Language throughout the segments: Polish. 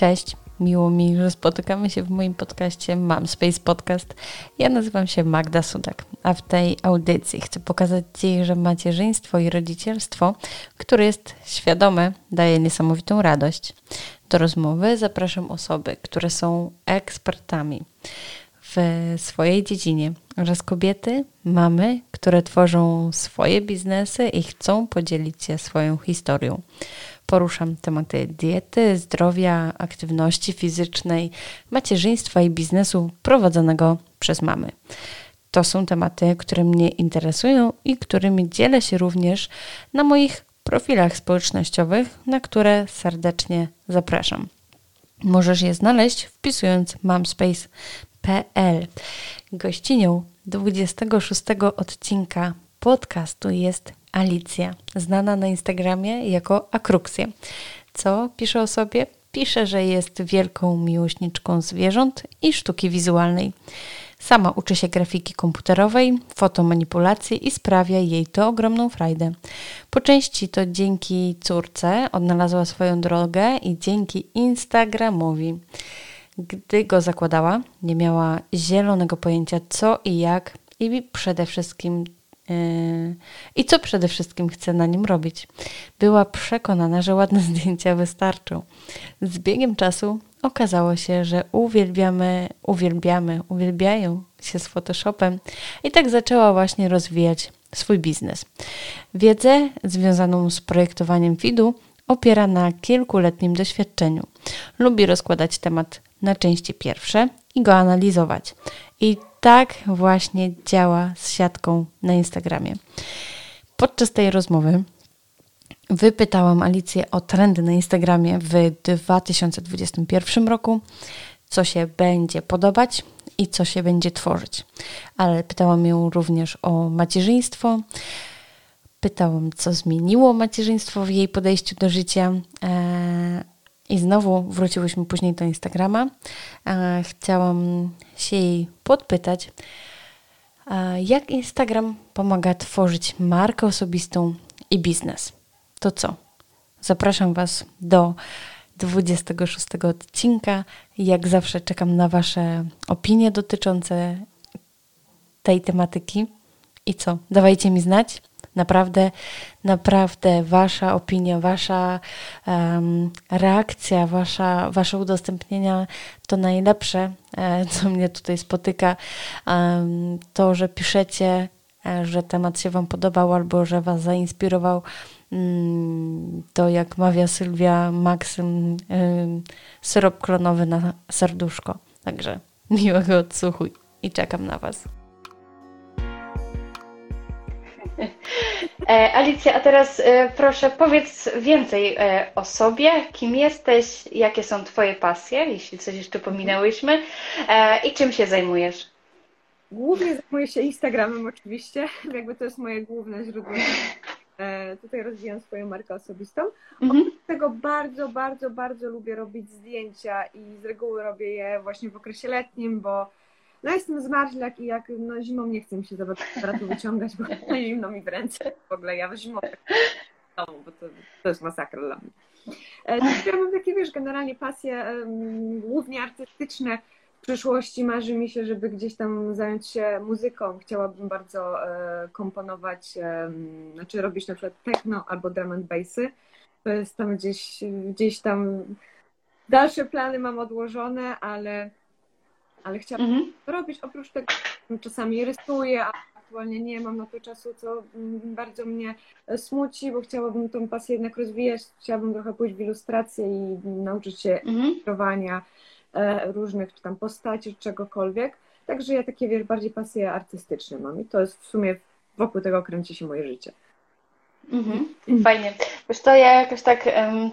Cześć, miło mi, że spotykamy się w moim podcaście Mam Space Podcast. Ja nazywam się Magda Sudak, a w tej audycji chcę pokazać Ci, że macierzyństwo i rodzicielstwo, które jest świadome, daje niesamowitą radość. Do rozmowy zapraszam osoby, które są ekspertami w swojej dziedzinie oraz kobiety, mamy, które tworzą swoje biznesy i chcą podzielić się swoją historią. Poruszam tematy diety, zdrowia, aktywności fizycznej, macierzyństwa i biznesu prowadzonego przez mamy. To są tematy, które mnie interesują i którymi dzielę się również na moich profilach społecznościowych, na które serdecznie zapraszam. Możesz je znaleźć wpisując mamspace.pl. Gościnią 26 odcinka podcastu jest Alicja, znana na Instagramie jako Akruksja. Co pisze o sobie? Pisze, że jest wielką miłośniczką zwierząt i sztuki wizualnej. Sama uczy się grafiki komputerowej, fotomanipulacji i sprawia jej to ogromną frajdę. Po części to dzięki córce odnalazła swoją drogę i dzięki Instagramowi. Gdy go zakładała, nie miała zielonego pojęcia co i jak i przede wszystkim i co przede wszystkim chce na nim robić. Była przekonana, że ładne zdjęcia wystarczą. Z biegiem czasu okazało się, że uwielbiamy, uwielbiamy, uwielbiają się z Photoshopem i tak zaczęła właśnie rozwijać swój biznes. Wiedzę związaną z projektowaniem feedu opiera na kilkuletnim doświadczeniu. Lubi rozkładać temat na części pierwsze i go analizować. I tak właśnie działa z siatką na Instagramie. Podczas tej rozmowy wypytałam Alicję o trendy na Instagramie w 2021 roku, co się będzie podobać i co się będzie tworzyć. Ale pytałam ją również o macierzyństwo. Pytałam, co zmieniło macierzyństwo w jej podejściu do życia. E, I znowu wróciłyśmy później do Instagrama. Chciałam się jej podpytać, jak Instagram pomaga tworzyć markę osobistą i biznes. To co? Zapraszam Was do 26 odcinka. Jak zawsze czekam na Wasze opinie dotyczące tej tematyki. I co? Dawajcie mi znać. Naprawdę, naprawdę Wasza opinia, Wasza um, reakcja, wasza, Wasze udostępnienia to najlepsze, e, co mnie tutaj spotyka. Um, to, że piszecie, e, że temat się Wam podobał albo że Was zainspirował, um, to jak mawia Sylwia Maksym, syrop klonowy na serduszko. Także miłego odsłuchu i czekam na Was. Alicja, a teraz e, proszę powiedz więcej e, o sobie, kim jesteś, jakie są Twoje pasje, jeśli coś jeszcze pominęłyśmy i czym się zajmujesz? Głównie zajmuję się Instagramem oczywiście, jakby to jest moje główne źródło. Tutaj rozwijam swoją markę osobistą. Mhm. Oprócz tego bardzo, bardzo, bardzo lubię robić zdjęcia i z reguły robię je właśnie w okresie letnim, bo no jestem zmarzlak i jak no, zimą nie chcę mi się za aparatu wyciągać, bo no, zimno mi w ręce. W ogóle ja w zimą tak domu, bo to, to jest masakra dla mnie. E, ja mam takie, wiesz, generalnie pasje um, głównie artystyczne. W przyszłości marzy mi się, żeby gdzieś tam zająć się muzyką. Chciałabym bardzo e, komponować, e, znaczy robić na przykład techno albo drum and bassy. To jest tam gdzieś, gdzieś tam dalsze plany mam odłożone, ale ale chciałabym mhm. robić. Oprócz tego czasami rysuję, a aktualnie nie mam na to czasu, co mm, bardzo mnie smuci, bo chciałabym tą pasję jednak rozwijać. Chciałabym trochę pójść w ilustrację i nauczyć się mhm. E, różnych czy tam postaci, czy czegokolwiek. Także ja takie wiesz, bardziej pasje artystyczne mam i to jest w sumie wokół tego kręci się moje życie. Mhm. Fajnie. Wiesz to ja jakoś tak um,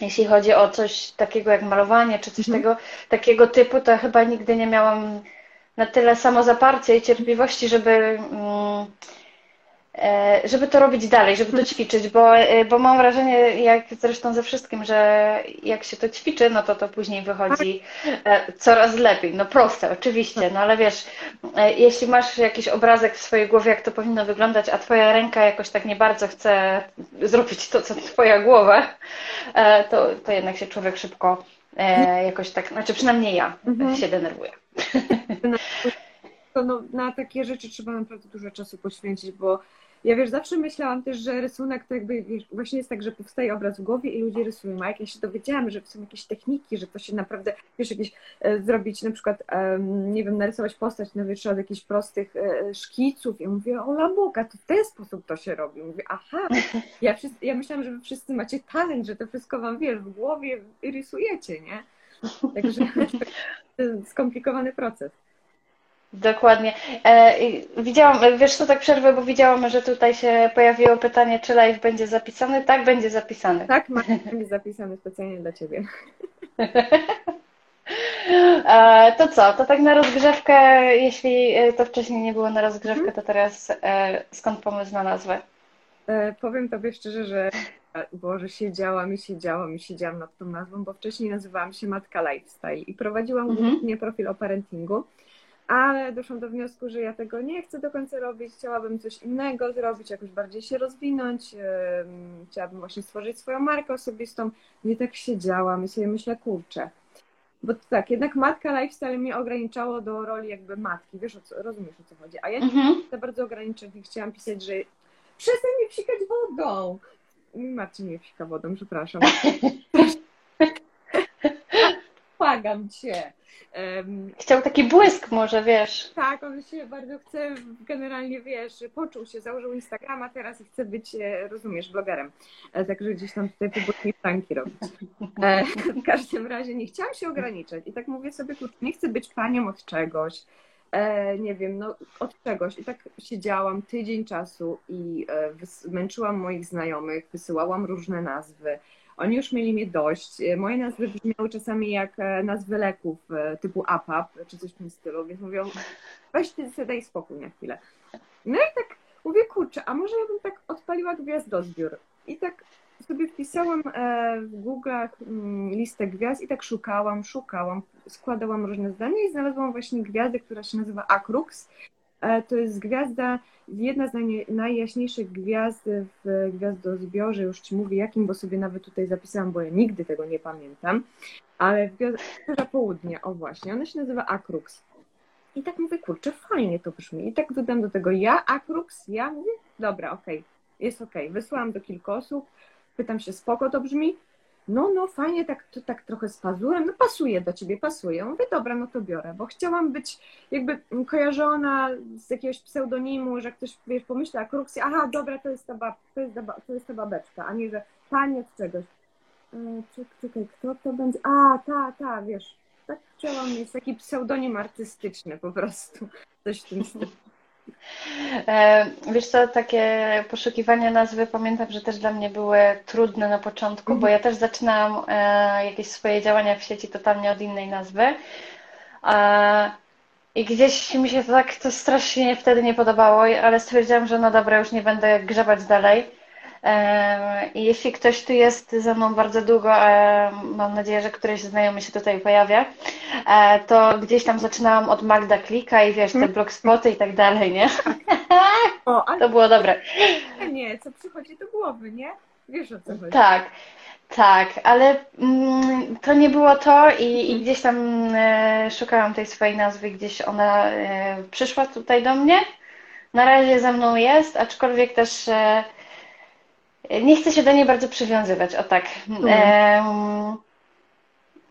jeśli chodzi o coś takiego jak malowanie, czy coś mhm. tego, takiego typu, to chyba nigdy nie miałam na tyle samozaparcia i cierpliwości, żeby, mm, żeby to robić dalej, żeby to ćwiczyć, bo, e, bo mam wrażenie, jak zresztą ze wszystkim, że jak się to ćwiczy, no to to później wychodzi e, coraz lepiej. No proste, oczywiście, no ale wiesz, jeśli masz jakiś obrazek w swojej głowie, jak to powinno wyglądać, a twoja ręka jakoś tak nie bardzo chce zrobić to, co twoja głowa, to, to jednak się człowiek szybko e, jakoś tak, znaczy przynajmniej ja mhm. się denerwuję. No, na takie rzeczy trzeba naprawdę dużo czasu poświęcić, bo ja wiesz, zawsze myślałam też, że rysunek to jakby wiesz, właśnie jest tak, że powstaje obraz w głowie i ludzie rysują. A jak ja się dowiedziałam, że są jakieś techniki, że to się naprawdę, wiesz, jakieś e, zrobić na przykład, e, nie wiem, narysować postać na wietrze od jakichś prostych e, szkiców. Ja mówię, o labuka, to w ten sposób to się robi. Mówię, aha, ja, wszyscy, ja myślałam, że wy wszyscy macie talent, że to wszystko wam, wiesz, w głowie rysujecie, nie? Także skomplikowany proces. Dokładnie. E, widziałam, wiesz co, tak przerwę, bo widziałam, że tutaj się pojawiło pytanie, czy live będzie zapisany. Tak, będzie zapisany. Tak, będzie zapisany specjalnie dla Ciebie. e, to co, to tak na rozgrzewkę, jeśli to wcześniej nie było na rozgrzewkę, to teraz e, skąd pomysł na nazwę? E, powiem Tobie szczerze, że Boże, siedziałam i siedziałam i siedziałam nad tą nazwą, bo wcześniej nazywałam się Matka Lifestyle i prowadziłam mhm. głównie profil o parentingu ale doszłam do wniosku, że ja tego nie chcę do końca robić, chciałabym coś innego zrobić, jakoś bardziej się rozwinąć, chciałabym właśnie stworzyć swoją markę osobistą. Nie tak siedziałam i sobie myślę, kurczę. Bo tak, jednak matka lifestyle mnie ograniczało do roli jakby matki, wiesz, o co, rozumiesz o co chodzi. A ja mhm. to bardzo ograniczać i chciałam pisać, że przestań mi psikać wodą. Marcin nie psika wodą, przepraszam. Błagam cię. Chciał taki błysk może, wiesz. Tak, on się bardzo chce, generalnie wiesz, poczuł się, założył Instagrama teraz i chce być, e, rozumiesz, blogerem. E, także gdzieś tam tutaj próbuje pranki robić. E, w każdym razie nie chciałam się ograniczać i tak mówię sobie, nie chcę być panią od czegoś, nie wiem, no od czegoś. I tak siedziałam tydzień czasu i zmęczyłam moich znajomych, wysyłałam różne nazwy. Oni już mieli mnie dość. E, moje nazwy brzmiały czasami jak e, nazwy leków e, typu APAP czy coś w tym stylu, więc mówią, weź ty sobie daj spokój na chwilę. No i tak mówię, kurczę, a może ja bym tak odpaliła gwiazdozbiór. I tak sobie wpisałam w Google'ach mm, listę gwiazd i tak szukałam, szukałam, składałam różne zdania i znalazłam właśnie gwiazdę, która się nazywa Akrux. To jest gwiazda jedna z najjaśniejszych gwiazd w gwiazdozbiorze, już Ci mówię jakim, bo sobie nawet tutaj zapisałam, bo ja nigdy tego nie pamiętam, ale w gwiazdorze południa, o właśnie, ona się nazywa Akrux. I tak mówię, kurczę, fajnie to brzmi. I tak dodam do tego ja, Akrux, ja mówię, dobra, okej, okay, jest okej. Okay. Wysłałam do kilku osób, pytam się, spoko to brzmi, no, no fajnie, tak, to, tak trochę z pazurem, no pasuje do ciebie, pasuje. Mówię, dobra, no to biorę, bo chciałam być jakby kojarzona z jakiegoś pseudonimu, że ktoś, wiesz, pomyśla, Kruxi, aha, dobra, to jest ta, bab, to jest ta, to jest ta babeczka, a nie, że taniec czegoś. E, czekaj, kto to będzie? A, ta, ta, wiesz, tak chciałam mieć taki pseudonim artystyczny po prostu, coś w tym stylu. E, wiesz co, takie poszukiwania nazwy pamiętam, że też dla mnie były trudne na początku, bo ja też zaczynałam e, jakieś swoje działania w sieci totalnie od innej nazwy. I gdzieś mi się to tak to strasznie wtedy nie podobało, ale stwierdziłam, że no dobra, już nie będę grzebać dalej. Jeśli ktoś tu jest ze mną bardzo długo, mam nadzieję, że któryś znajomy się tutaj pojawia, e, to gdzieś tam zaczynałam od Magda Klika i wiesz, te mhm. blogspoty i tak dalej, nie? O. To było dobre. Nie, co przychodzi do głowy, nie? Wiesz o co chodzi. Tak. Tak, ale mm, to nie było to i, i mhm. gdzieś tam e, szukałam tej swojej nazwy, gdzieś ona e, przyszła tutaj do mnie. Na razie ze mną jest, aczkolwiek też e, nie chcę się do niej bardzo przywiązywać, o tak. Um,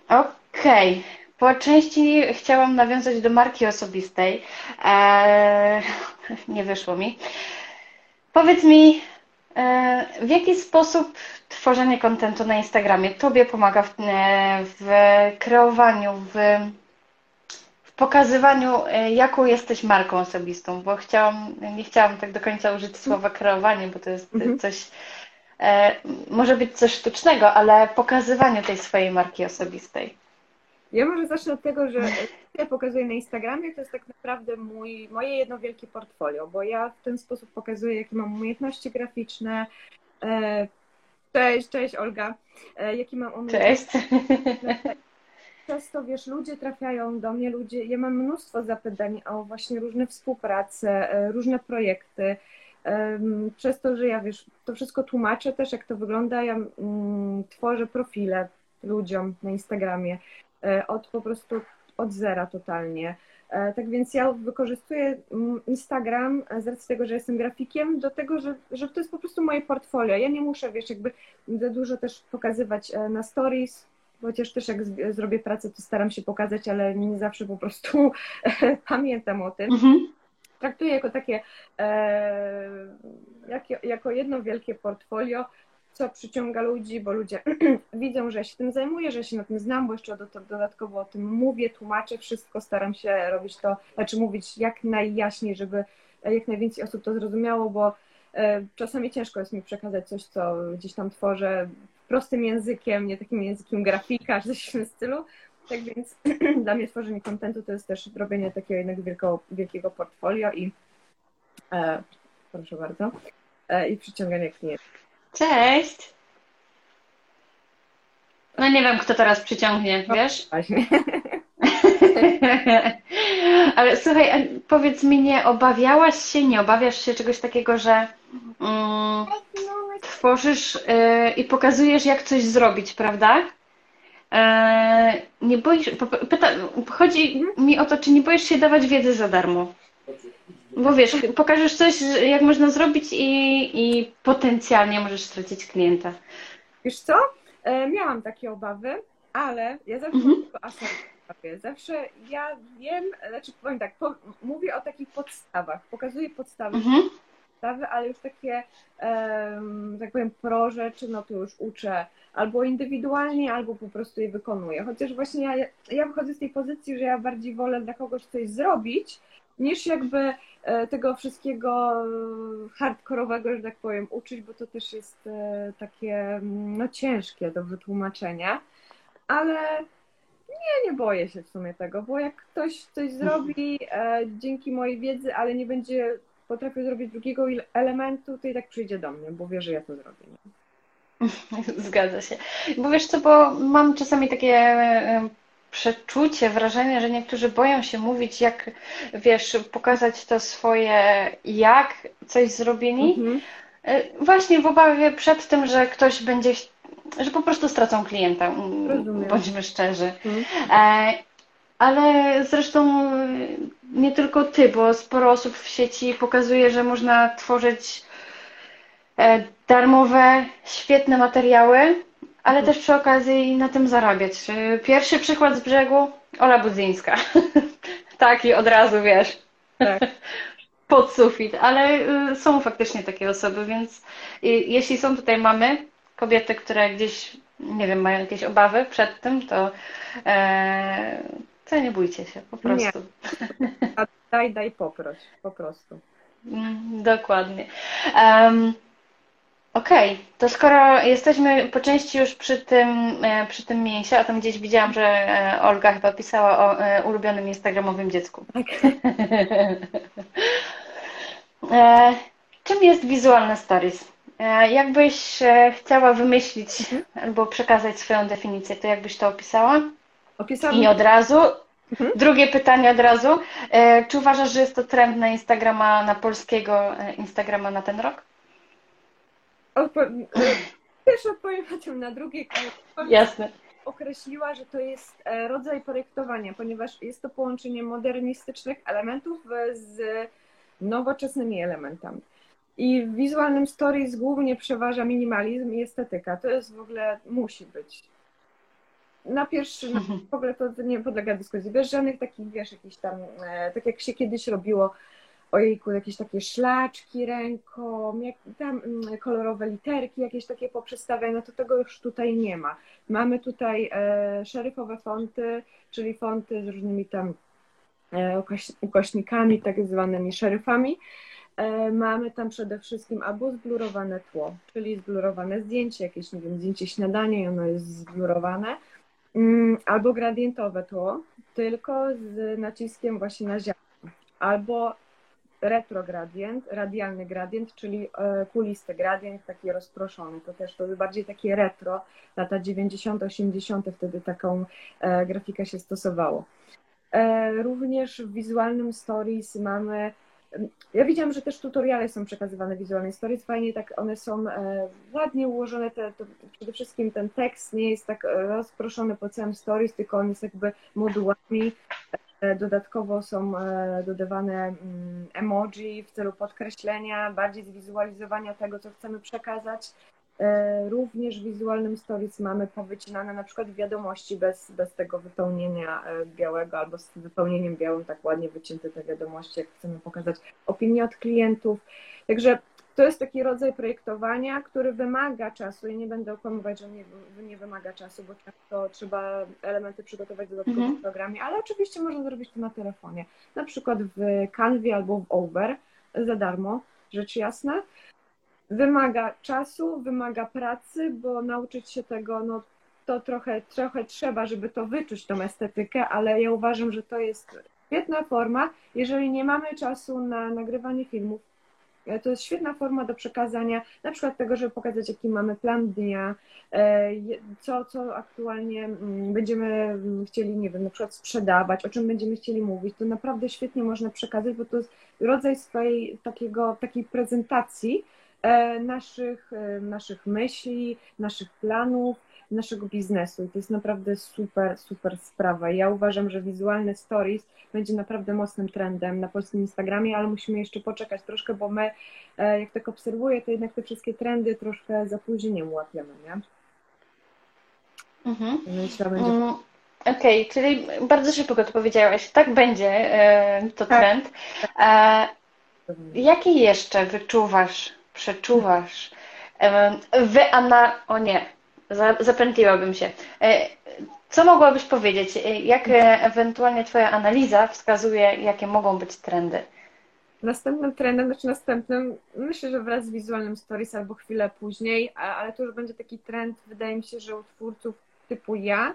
Okej. Okay. Po części chciałam nawiązać do marki osobistej. Eee, nie wyszło mi. Powiedz mi, e, w jaki sposób tworzenie kontentu na Instagramie Tobie pomaga w, e, w kreowaniu, w, w, pokazywaniu, e, jaką jesteś marką osobistą? Bo chciałam, nie chciałam tak do końca użyć słowa kreowanie, bo to jest mhm. coś E, może być coś sztucznego, ale pokazywaniu tej swojej marki osobistej. Ja może zacznę od tego, że ja pokazuję na Instagramie, to jest tak naprawdę mój, moje jedno wielkie portfolio, bo ja w ten sposób pokazuję, jakie mam umiejętności graficzne. E, cześć, cześć Olga. E, jakie mam umiejętności. Cześć. Często, wiesz, ludzie trafiają do mnie, ludzie, ja mam mnóstwo zapytań o właśnie różne współprace, różne projekty, przez to, że ja wiesz, to wszystko tłumaczę też, jak to wygląda, ja mm, tworzę profile, ludziom na Instagramie. Od po prostu od zera totalnie. Tak więc ja wykorzystuję mm, Instagram z racji tego, że jestem grafikiem, do tego, że, że to jest po prostu moje portfolio. Ja nie muszę, wiesz, jakby za dużo też pokazywać na stories, chociaż też jak zrobię pracę, to staram się pokazać, ale nie zawsze po prostu pamiętam o tym. Mhm. Traktuję jako takie, e, jak, jako jedno wielkie portfolio, co przyciąga ludzi, bo ludzie widzą, że się tym zajmuję, że się na tym znam, bo jeszcze dodatkowo o tym mówię, tłumaczę wszystko, staram się robić to, znaczy mówić jak najjaśniej, żeby jak najwięcej osób to zrozumiało, bo e, czasami ciężko jest mi przekazać coś, co gdzieś tam tworzę prostym językiem, nie takim językiem grafika, czy w stylu. Tak więc dla mnie tworzenie kontentu to jest też robienie takiego jednego wielkiego, wielkiego portfolio i e, proszę bardzo, e, i przyciąganie klientów. Cześć! No nie wiem, kto teraz przyciągnie, no, wiesz? Właśnie. Ale słuchaj, powiedz mi, nie obawiałaś się, nie obawiasz się czegoś takiego, że mm, tworzysz yy, i pokazujesz, jak coś zrobić, prawda? Yy, nie boisz, pyta, chodzi mi o to, czy nie boisz się dawać wiedzy za darmo? Bo wiesz, pokażesz coś, jak można zrobić i, i potencjalnie możesz stracić klienta. Wiesz co? E, miałam takie obawy, ale ja zawsze mhm. tylko asertywnie. Zawsze ja wiem, znaczy powiem tak, po, mówię o takich podstawach, pokazuję podstawy, mhm. Podstawy ale już takie, um, tak powiem, pro rzeczy, no to już uczę albo indywidualnie, albo po prostu je wykonuję. Chociaż właśnie ja, ja wychodzę z tej pozycji, że ja bardziej wolę dla kogoś coś zrobić, niż jakby e, tego wszystkiego hardkorowego, że tak powiem, uczyć, bo to też jest e, takie mm, no, ciężkie do wytłumaczenia, ale nie, nie boję się w sumie tego, bo jak ktoś coś zrobi e, dzięki mojej wiedzy, ale nie będzie potrafił zrobić drugiego elementu, to i tak przyjdzie do mnie, bo wie, że ja to zrobię. Nie? Zgadza się. Bo wiesz co, bo mam czasami takie przeczucie, wrażenie, że niektórzy boją się mówić, jak wiesz, pokazać to swoje, jak coś zrobili. Mhm. E, właśnie w obawie przed tym, że ktoś będzie, że po prostu stracą klienta, Rozumiem. bądźmy szczerzy. Mhm. Ale zresztą nie tylko ty, bo sporo osób w sieci pokazuje, że można tworzyć e, darmowe, świetne materiały, ale też przy okazji na tym zarabiać. Pierwszy przykład z brzegu, Ola Budzyńska. Taki od razu, wiesz. Tak. Pod sufit, ale y, są faktycznie takie osoby, więc jeśli są tutaj mamy, kobiety, które gdzieś, nie wiem, mają jakieś obawy przed tym, to, e, to nie bójcie się, po prostu. Nie. Daj, daj poproś, po prostu. Mm, dokładnie. Um, Okej, okay. to skoro jesteśmy po części już przy tym, e, przy tym mięsie, a tam gdzieś widziałam, że e, Olga chyba pisała o e, ulubionym instagramowym dziecku. Tak. Czym jest wizualne stories? Jakbyś chciała wymyślić mhm. albo przekazać swoją definicję, to jakbyś to opisała? Opisałam. I od razu, mhm. drugie pytanie od razu. Czy uważasz, że jest to trend na Instagrama, na polskiego Instagrama na ten rok? Odpo- Pierwsze odpowiem potem na drugie. Jasne. Określiła, że to jest e, rodzaj projektowania, ponieważ jest to połączenie modernistycznych elementów z nowoczesnymi elementami. I w wizualnym stories głównie przeważa minimalizm i estetyka. To jest w ogóle, musi być. Na pierwszy, w ogóle to nie podlega dyskusji. Bez żadnych takich, wiesz, jakichś tam, e, tak jak się kiedyś robiło, ojejku, jakieś takie szlaczki ręką, jak, tam mm, kolorowe literki, jakieś takie poprzestawiane, no to tego już tutaj nie ma. Mamy tutaj e, szeryfowe fonty, czyli fonty z różnymi tam e, ukośnikami, tak zwanymi szeryfami. E, mamy tam przede wszystkim albo zblurowane tło, czyli zblurowane zdjęcie, jakieś, nie wiem, zdjęcie śniadania i ono jest zblurowane, albo gradientowe tło, tylko z naciskiem właśnie na ziarno, albo retrogradient, radialny gradient, czyli e, kulisty gradient, taki rozproszony. To też to bardziej takie retro, lata 90., 80., wtedy taką e, grafikę się stosowało. E, również w wizualnym stories mamy ja widziałam, że też tutoriale są przekazywane wizualne stories, fajnie tak one są e, ładnie ułożone, te, przede wszystkim ten tekst nie jest tak rozproszony po całym stories, tylko on jest jakby modułami, e, dodatkowo są e, dodawane mm, emoji w celu podkreślenia, bardziej zwizualizowania tego, co chcemy przekazać. E, również w wizualnym stories mamy powycinane na przykład wiadomości bez, bez tego wypełnienia e, białego albo z wypełnieniem białym tak ładnie wycięte te wiadomości, jak chcemy pokazać opinie od klientów. Także to jest taki rodzaj projektowania, który wymaga czasu. Ja nie będę okłamywać, że nie, nie wymaga czasu, bo często trzeba elementy przygotować dodatkowo mhm. w programie, ale oczywiście można zrobić to na telefonie. Na przykład w Canvie albo w Over za darmo, rzecz jasna wymaga czasu, wymaga pracy, bo nauczyć się tego, no to trochę, trochę trzeba, żeby to wyczuć, tą estetykę, ale ja uważam, że to jest świetna forma, jeżeli nie mamy czasu na nagrywanie filmów. E, to jest świetna forma do przekazania, na przykład tego, żeby pokazać, jaki mamy plan dnia, e, co, co aktualnie mm, będziemy mm, chcieli, nie wiem, na przykład sprzedawać, o czym będziemy chcieli mówić. To naprawdę świetnie można przekazać, bo to jest rodzaj swojej takiego, takiej prezentacji, naszych, e, naszych myśli, naszych planów, naszego biznesu. I to jest naprawdę super, super sprawa. Ja uważam, że wizualne stories będzie naprawdę mocnym trendem na polskim Instagramie, ale musimy jeszcze poczekać troszkę, bo my, e, jak tak obserwuję, to jednak te wszystkie trendy troszkę za później łapiemy, nie? Mhm. Będzie... Mm, Okej, okay, czyli bardzo szybko to powiedziałaś. Tak będzie to tak. trend. E, jaki jeszcze wyczuwasz przeczuwasz, wyana... O nie, zapętliłabym się. E, co mogłabyś powiedzieć? E, jak ewentualnie Twoja analiza wskazuje, jakie mogą być trendy? Następnym trendem, znaczy następnym, myślę, że wraz z wizualnym stories albo chwilę później, ale to już będzie taki trend, wydaje mi się, że u twórców typu ja,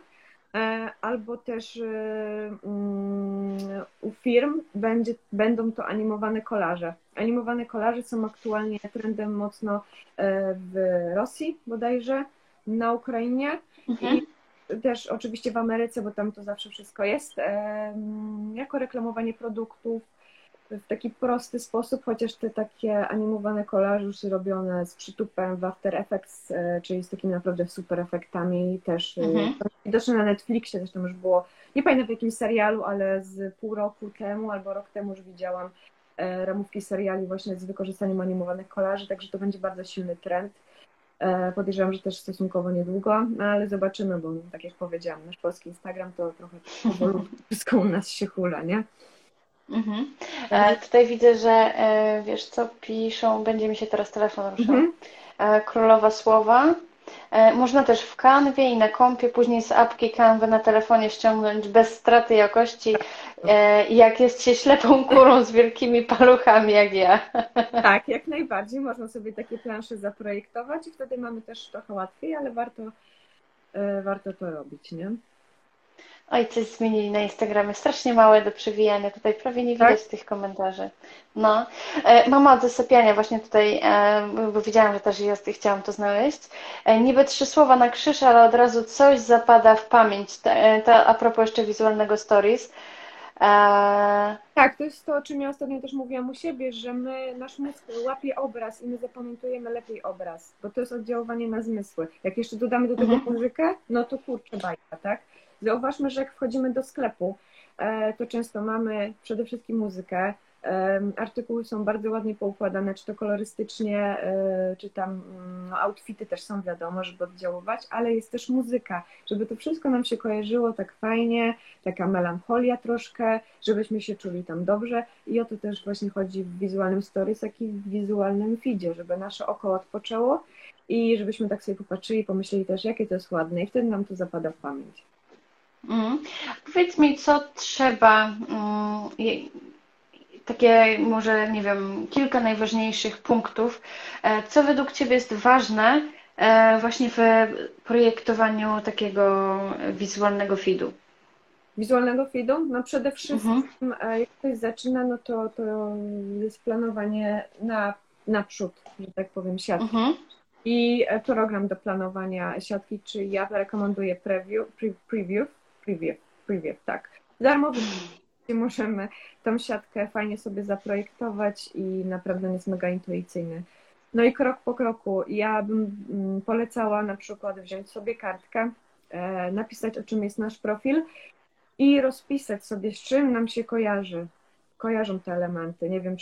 albo też e, mm, u firm będzie, będą to animowane kolaże. Animowane kolaże są aktualnie trendem mocno e, w Rosji bodajże, na Ukrainie mhm. i też oczywiście w Ameryce, bo tam to zawsze wszystko jest, jako reklamowanie produktów, w taki prosty sposób, chociaż te takie animowane kolaże już robione z przytupem w After Effects, e, czyli z takimi naprawdę super efektami też e, mhm. widoczne na Netflixie, zresztą już było, nie pamiętam w jakimś serialu, ale z pół roku temu albo rok temu już widziałam e, ramówki seriali właśnie z wykorzystaniem animowanych kolaży, także to będzie bardzo silny trend. Podejrzewam, że też stosunkowo niedługo, no ale zobaczymy, bo tak jak powiedziałam, nasz polski Instagram to trochę powolutku wszystko u nas się hula, nie? Mhm. E, tutaj widzę, że e, wiesz co piszą, będzie mi się teraz telefon ruszał. Mhm. E, królowa Słowa. E, można też w Canwie i na kompie, później z apki Canwy na telefonie ściągnąć bez straty jakości, e, jak jest się ślepą kurą z wielkimi paluchami jak ja. Tak, jak najbardziej. Można sobie takie plansze zaprojektować i wtedy mamy też trochę łatwiej, ale warto, e, warto to robić, nie? Oj, coś zmienili na Instagramie. Strasznie małe do przewijania. Tutaj prawie nie widać tak? tych komentarzy. No. E, mama od zasypiania właśnie tutaj, e, bo widziałam, że też jest i chciałam to znaleźć. E, niby trzy słowa na krzyż, ale od razu coś zapada w pamięć. To, a propos jeszcze wizualnego stories. Tak, to jest to, o czym ja ostatnio też mówiłam u siebie, że my, nasz mózg łapie obraz i my zapamiętujemy lepiej obraz, bo to jest oddziaływanie na zmysły. Jak jeszcze dodamy do tego mhm. muzykę, no to kurczę bajka, tak? Zauważmy, że jak wchodzimy do sklepu, e, to często mamy przede wszystkim muzykę. Artykuły są bardzo ładnie poukładane, czy to kolorystycznie, e, czy tam no, outfity też są wiadomo, żeby oddziaływać, ale jest też muzyka, żeby to wszystko nam się kojarzyło tak fajnie, taka melancholia troszkę, żebyśmy się czuli tam dobrze i o to też właśnie chodzi w wizualnym stories, jak i w wizualnym feedzie, żeby nasze oko odpoczęło i żebyśmy tak sobie popatrzyli pomyśleli też, jakie to jest ładne i wtedy nam to zapada w pamięć. Mm. Powiedz mi, co trzeba, mm, takie może, nie wiem, kilka najważniejszych punktów, e, co według Ciebie jest ważne e, właśnie w projektowaniu takiego wizualnego feedu? Wizualnego feedu? No przede wszystkim, mhm. jak ktoś zaczyna, no to, to jest planowanie na naprzód, że tak powiem, siatki. Mhm. I program do planowania siatki, czy ja rekomenduję preview, pre, preview preview, preview, tak. Darmowy możemy tą siatkę fajnie sobie zaprojektować i naprawdę jest mega intuicyjny. No i krok po kroku, ja bym mm, polecała na przykład wziąć sobie kartkę, e, napisać o czym jest nasz profil i rozpisać sobie, z czym nam się kojarzy. Kojarzą te elementy. Nie wiem,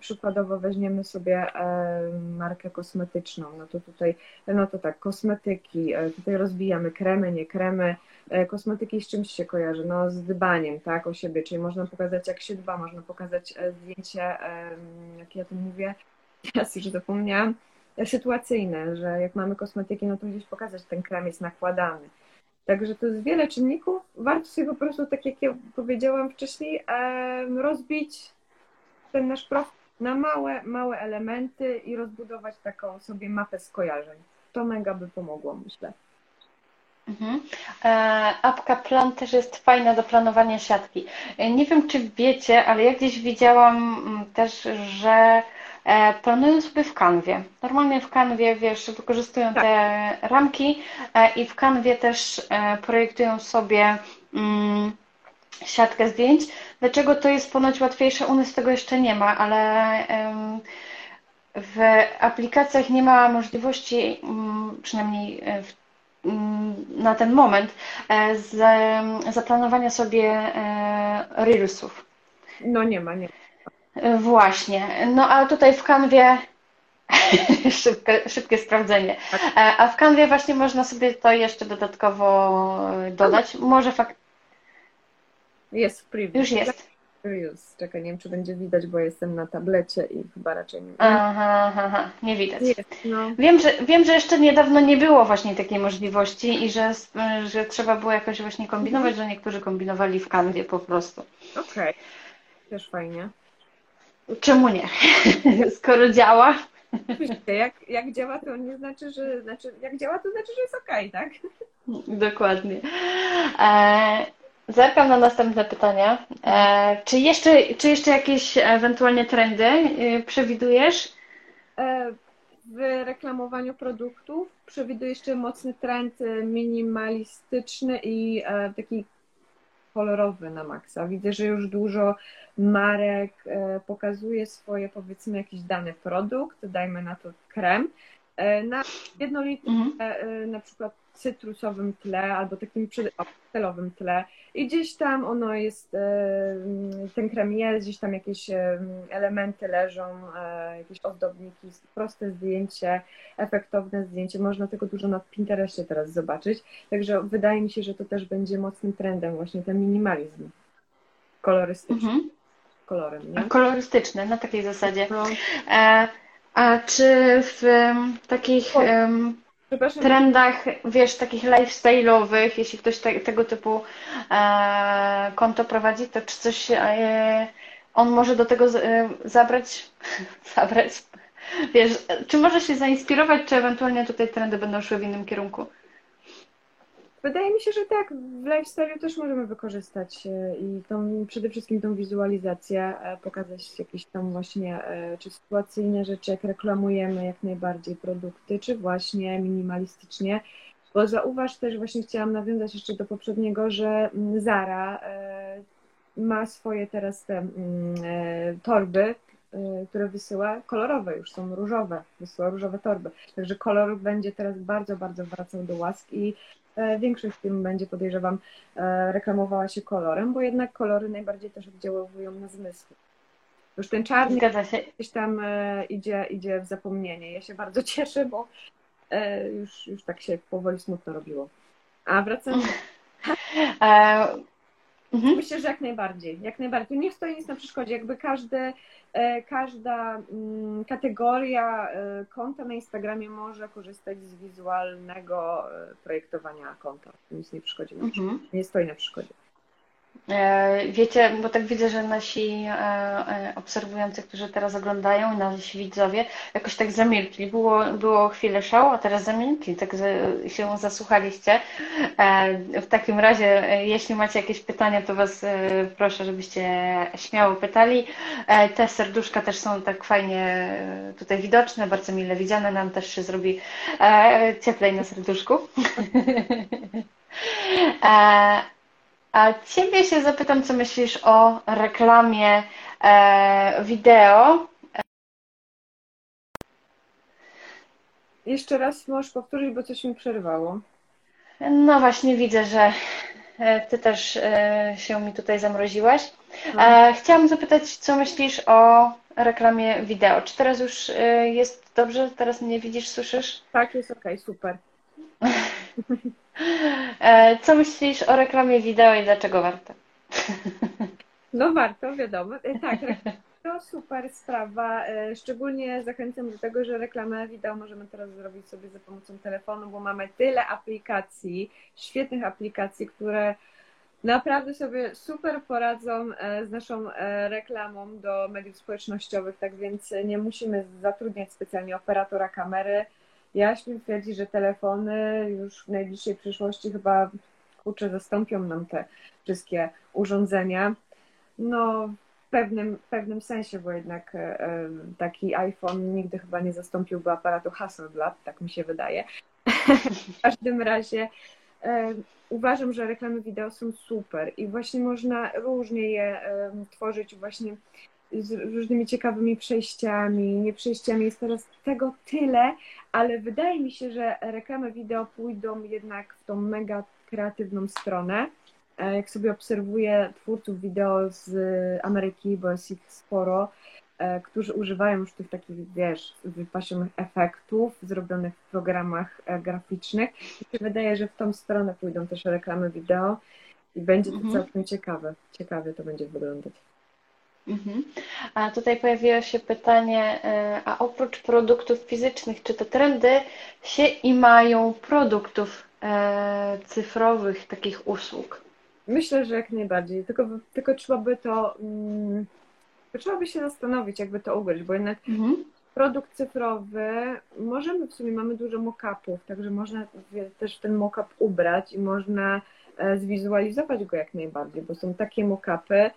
przykładowo weźmiemy sobie e, markę kosmetyczną. No to tutaj, no to tak, kosmetyki. E, tutaj rozbijamy kremy, nie kremy. Kosmetyki z czymś się kojarzy? No z dbaniem, tak, o siebie. Czyli można pokazać, jak się dba, można pokazać zdjęcie, jak ja to mówię, teraz już zapomniałam, sytuacyjne, że jak mamy kosmetyki, no to gdzieś pokazać, ten krem jest nakładany. Także to jest wiele czynników. Warto sobie po prostu, tak jak ja powiedziałam wcześniej, rozbić ten nasz profil na małe, małe elementy i rozbudować taką sobie mapę skojarzeń. To mega by pomogło, myślę. Mhm. E, apka Plan też jest fajna do planowania siatki. E, nie wiem, czy wiecie, ale ja gdzieś widziałam mm, też, że planują sobie w kanwie. Normalnie w kanwie, wiesz, wykorzystują tak. te ramki e, i w kanwie też e, projektują sobie mm, siatkę zdjęć. Dlaczego to jest ponoć łatwiejsze? U nas tego jeszcze nie ma, ale w aplikacjach nie ma możliwości, mm, przynajmniej w, mm, na ten moment, z, zaplanowania sobie reelsów. No nie ma, nie ma. Właśnie. No a tutaj w kanwie szybkie, szybkie sprawdzenie. Tak. E, a w kanwie właśnie można sobie to jeszcze dodatkowo dodać. Może fakt. Jest w preview. Już jest. Już, czekaj, nie wiem, czy będzie widać, bo jestem na tablecie i chyba raczej nie Aha, aha, nie widać. Jest, no. wiem, że, wiem, że jeszcze niedawno nie było właśnie takiej możliwości i że, że trzeba było jakoś właśnie kombinować, mhm. że niektórzy kombinowali w kanwie po prostu. Okej, okay. też fajnie. Czemu nie? Skoro działa. Jak, jak działa, to nie znaczy, że znaczy, jak działa, to znaczy, że jest ok, tak? Dokładnie. E, zerkam na następne pytania. E, czy, jeszcze, czy jeszcze jakieś ewentualnie trendy e, przewidujesz? E, w reklamowaniu produktów przewiduję jeszcze mocny trend minimalistyczny i e, taki kolorowy na maksa. Widzę, że już dużo marek e, pokazuje swoje, powiedzmy, jakiś dany produkt, dajmy na to krem, e, na jednolitym, mhm. E, na przykład cytrusowym tle albo takim pastelowym tle i gdzieś tam ono jest, ten krem jest, gdzieś tam jakieś elementy leżą, jakieś ozdobniki, proste zdjęcie, efektowne zdjęcie. Można tego dużo na Pinterestie teraz zobaczyć. Także wydaje mi się, że to też będzie mocnym trendem właśnie ten minimalizm kolorystyczny. Mhm. Kolorem, nie? Kolorystyczny, na takiej zasadzie. No. E, a czy w takich trendach, wiesz, takich lifestyle'owych, jeśli ktoś te, tego typu e, konto prowadzi, to czy coś e, on może do tego z, e, zabrać, zabrać, wiesz, czy może się zainspirować, czy ewentualnie tutaj trendy będą szły w innym kierunku? Wydaje mi się, że tak, w lifestyle też możemy wykorzystać e, i tą, przede wszystkim tą wizualizację, e, pokazać jakieś tam właśnie e, czy sytuacyjne rzeczy, jak reklamujemy jak najbardziej produkty, czy właśnie minimalistycznie. Bo zauważ też, właśnie chciałam nawiązać jeszcze do poprzedniego, że mm, Zara ma swoje teraz te mm, torby, które wysyła, kolorowe już są różowe, wysyła różowe torby. Także kolor będzie teraz bardzo, bardzo wracał do łask i większość firm będzie, podejrzewam, e, reklamowała się kolorem, bo jednak kolory najbardziej też oddziałują na zmysły. Już ten czarny gdzieś tam e, idzie, idzie w zapomnienie. Ja się bardzo cieszę, bo już, już tak się powoli smutno robiło. A wracam. Mhm. Myślę, że jak najbardziej. Jak najbardziej. Nie stoi nic na przeszkodzie. Jakby każdy, e, każda mm, kategoria e, konta na Instagramie może korzystać z wizualnego e, projektowania konta. Nic nie przeszkodzi. Mhm. Nie stoi na przeszkodzie. E, wiecie, bo tak widzę, że nasi e, e, obserwujący, którzy teraz oglądają, nasi widzowie, jakoś tak zamilkli. Było, było chwilę szału, a teraz zamilkli, tak się zasłuchaliście. W takim razie, jeśli macie jakieś pytania, to Was proszę, żebyście śmiało pytali. Te serduszka też są tak fajnie tutaj widoczne, bardzo mile widziane. Nam też się zrobi cieplej na serduszku. A Ciebie się zapytam, co myślisz o reklamie e, wideo. Jeszcze raz możesz powtórzyć, bo coś mi przerwało. No właśnie widzę, że e, Ty też e, się mi tutaj zamroziłaś. E, chciałam zapytać, co myślisz o reklamie wideo? Czy teraz już jest dobrze? Teraz mnie widzisz, słyszysz? Tak, jest ok, super. Co myślisz o reklamie wideo i dlaczego warto? No warto, wiadomo. Tak, to super sprawa. Szczególnie zachęcam do tego, że reklamę wideo możemy teraz zrobić sobie za pomocą telefonu, bo mamy tyle aplikacji, świetnych aplikacji, które naprawdę sobie super poradzą e, z naszą e, reklamą do mediów społecznościowych, tak więc nie musimy zatrudniać specjalnie operatora kamery. Ja śmiem że telefony już w najbliższej przyszłości chyba kurczę zastąpią nam te wszystkie urządzenia. No, w pewnym, pewnym sensie, bo jednak e, taki iPhone nigdy chyba nie zastąpiłby aparatu Hasselblad, tak mi się wydaje. w każdym razie uważam, że reklamy wideo są super i właśnie można różnie je tworzyć właśnie z różnymi ciekawymi przejściami, nie przejściami. Jest teraz tego tyle, ale wydaje mi się, że reklamy wideo pójdą jednak w tą mega kreatywną stronę. E, jak sobie obserwuję twórców wideo z Ameryki, bo jest ich sporo, E, którzy używają już tych takich, wiesz, wypasionych efektów zrobionych w programach e, graficznych. I się wydaje, że w tą stronę pójdą też reklamy wideo i będzie to mhm. całkiem ciekawe. Ciekawie to będzie wyglądać. Mhm. A tutaj pojawiło się pytanie, e, a oprócz produktów fizycznych, czy te trendy się i mają produktów cyfrowych, takich usług? Myślę, że jak najbardziej, tylko, tylko trzeba by to mm, trzeba by się zastanowić, jakby to ugryźć, bo jednak mhm. produkt cyfrowy, możemy w sumie, mamy dużo mock-upów, także można też ten mock-up ubrać i można e, zwizualizować go jak najbardziej, bo są takie mock-upy, e,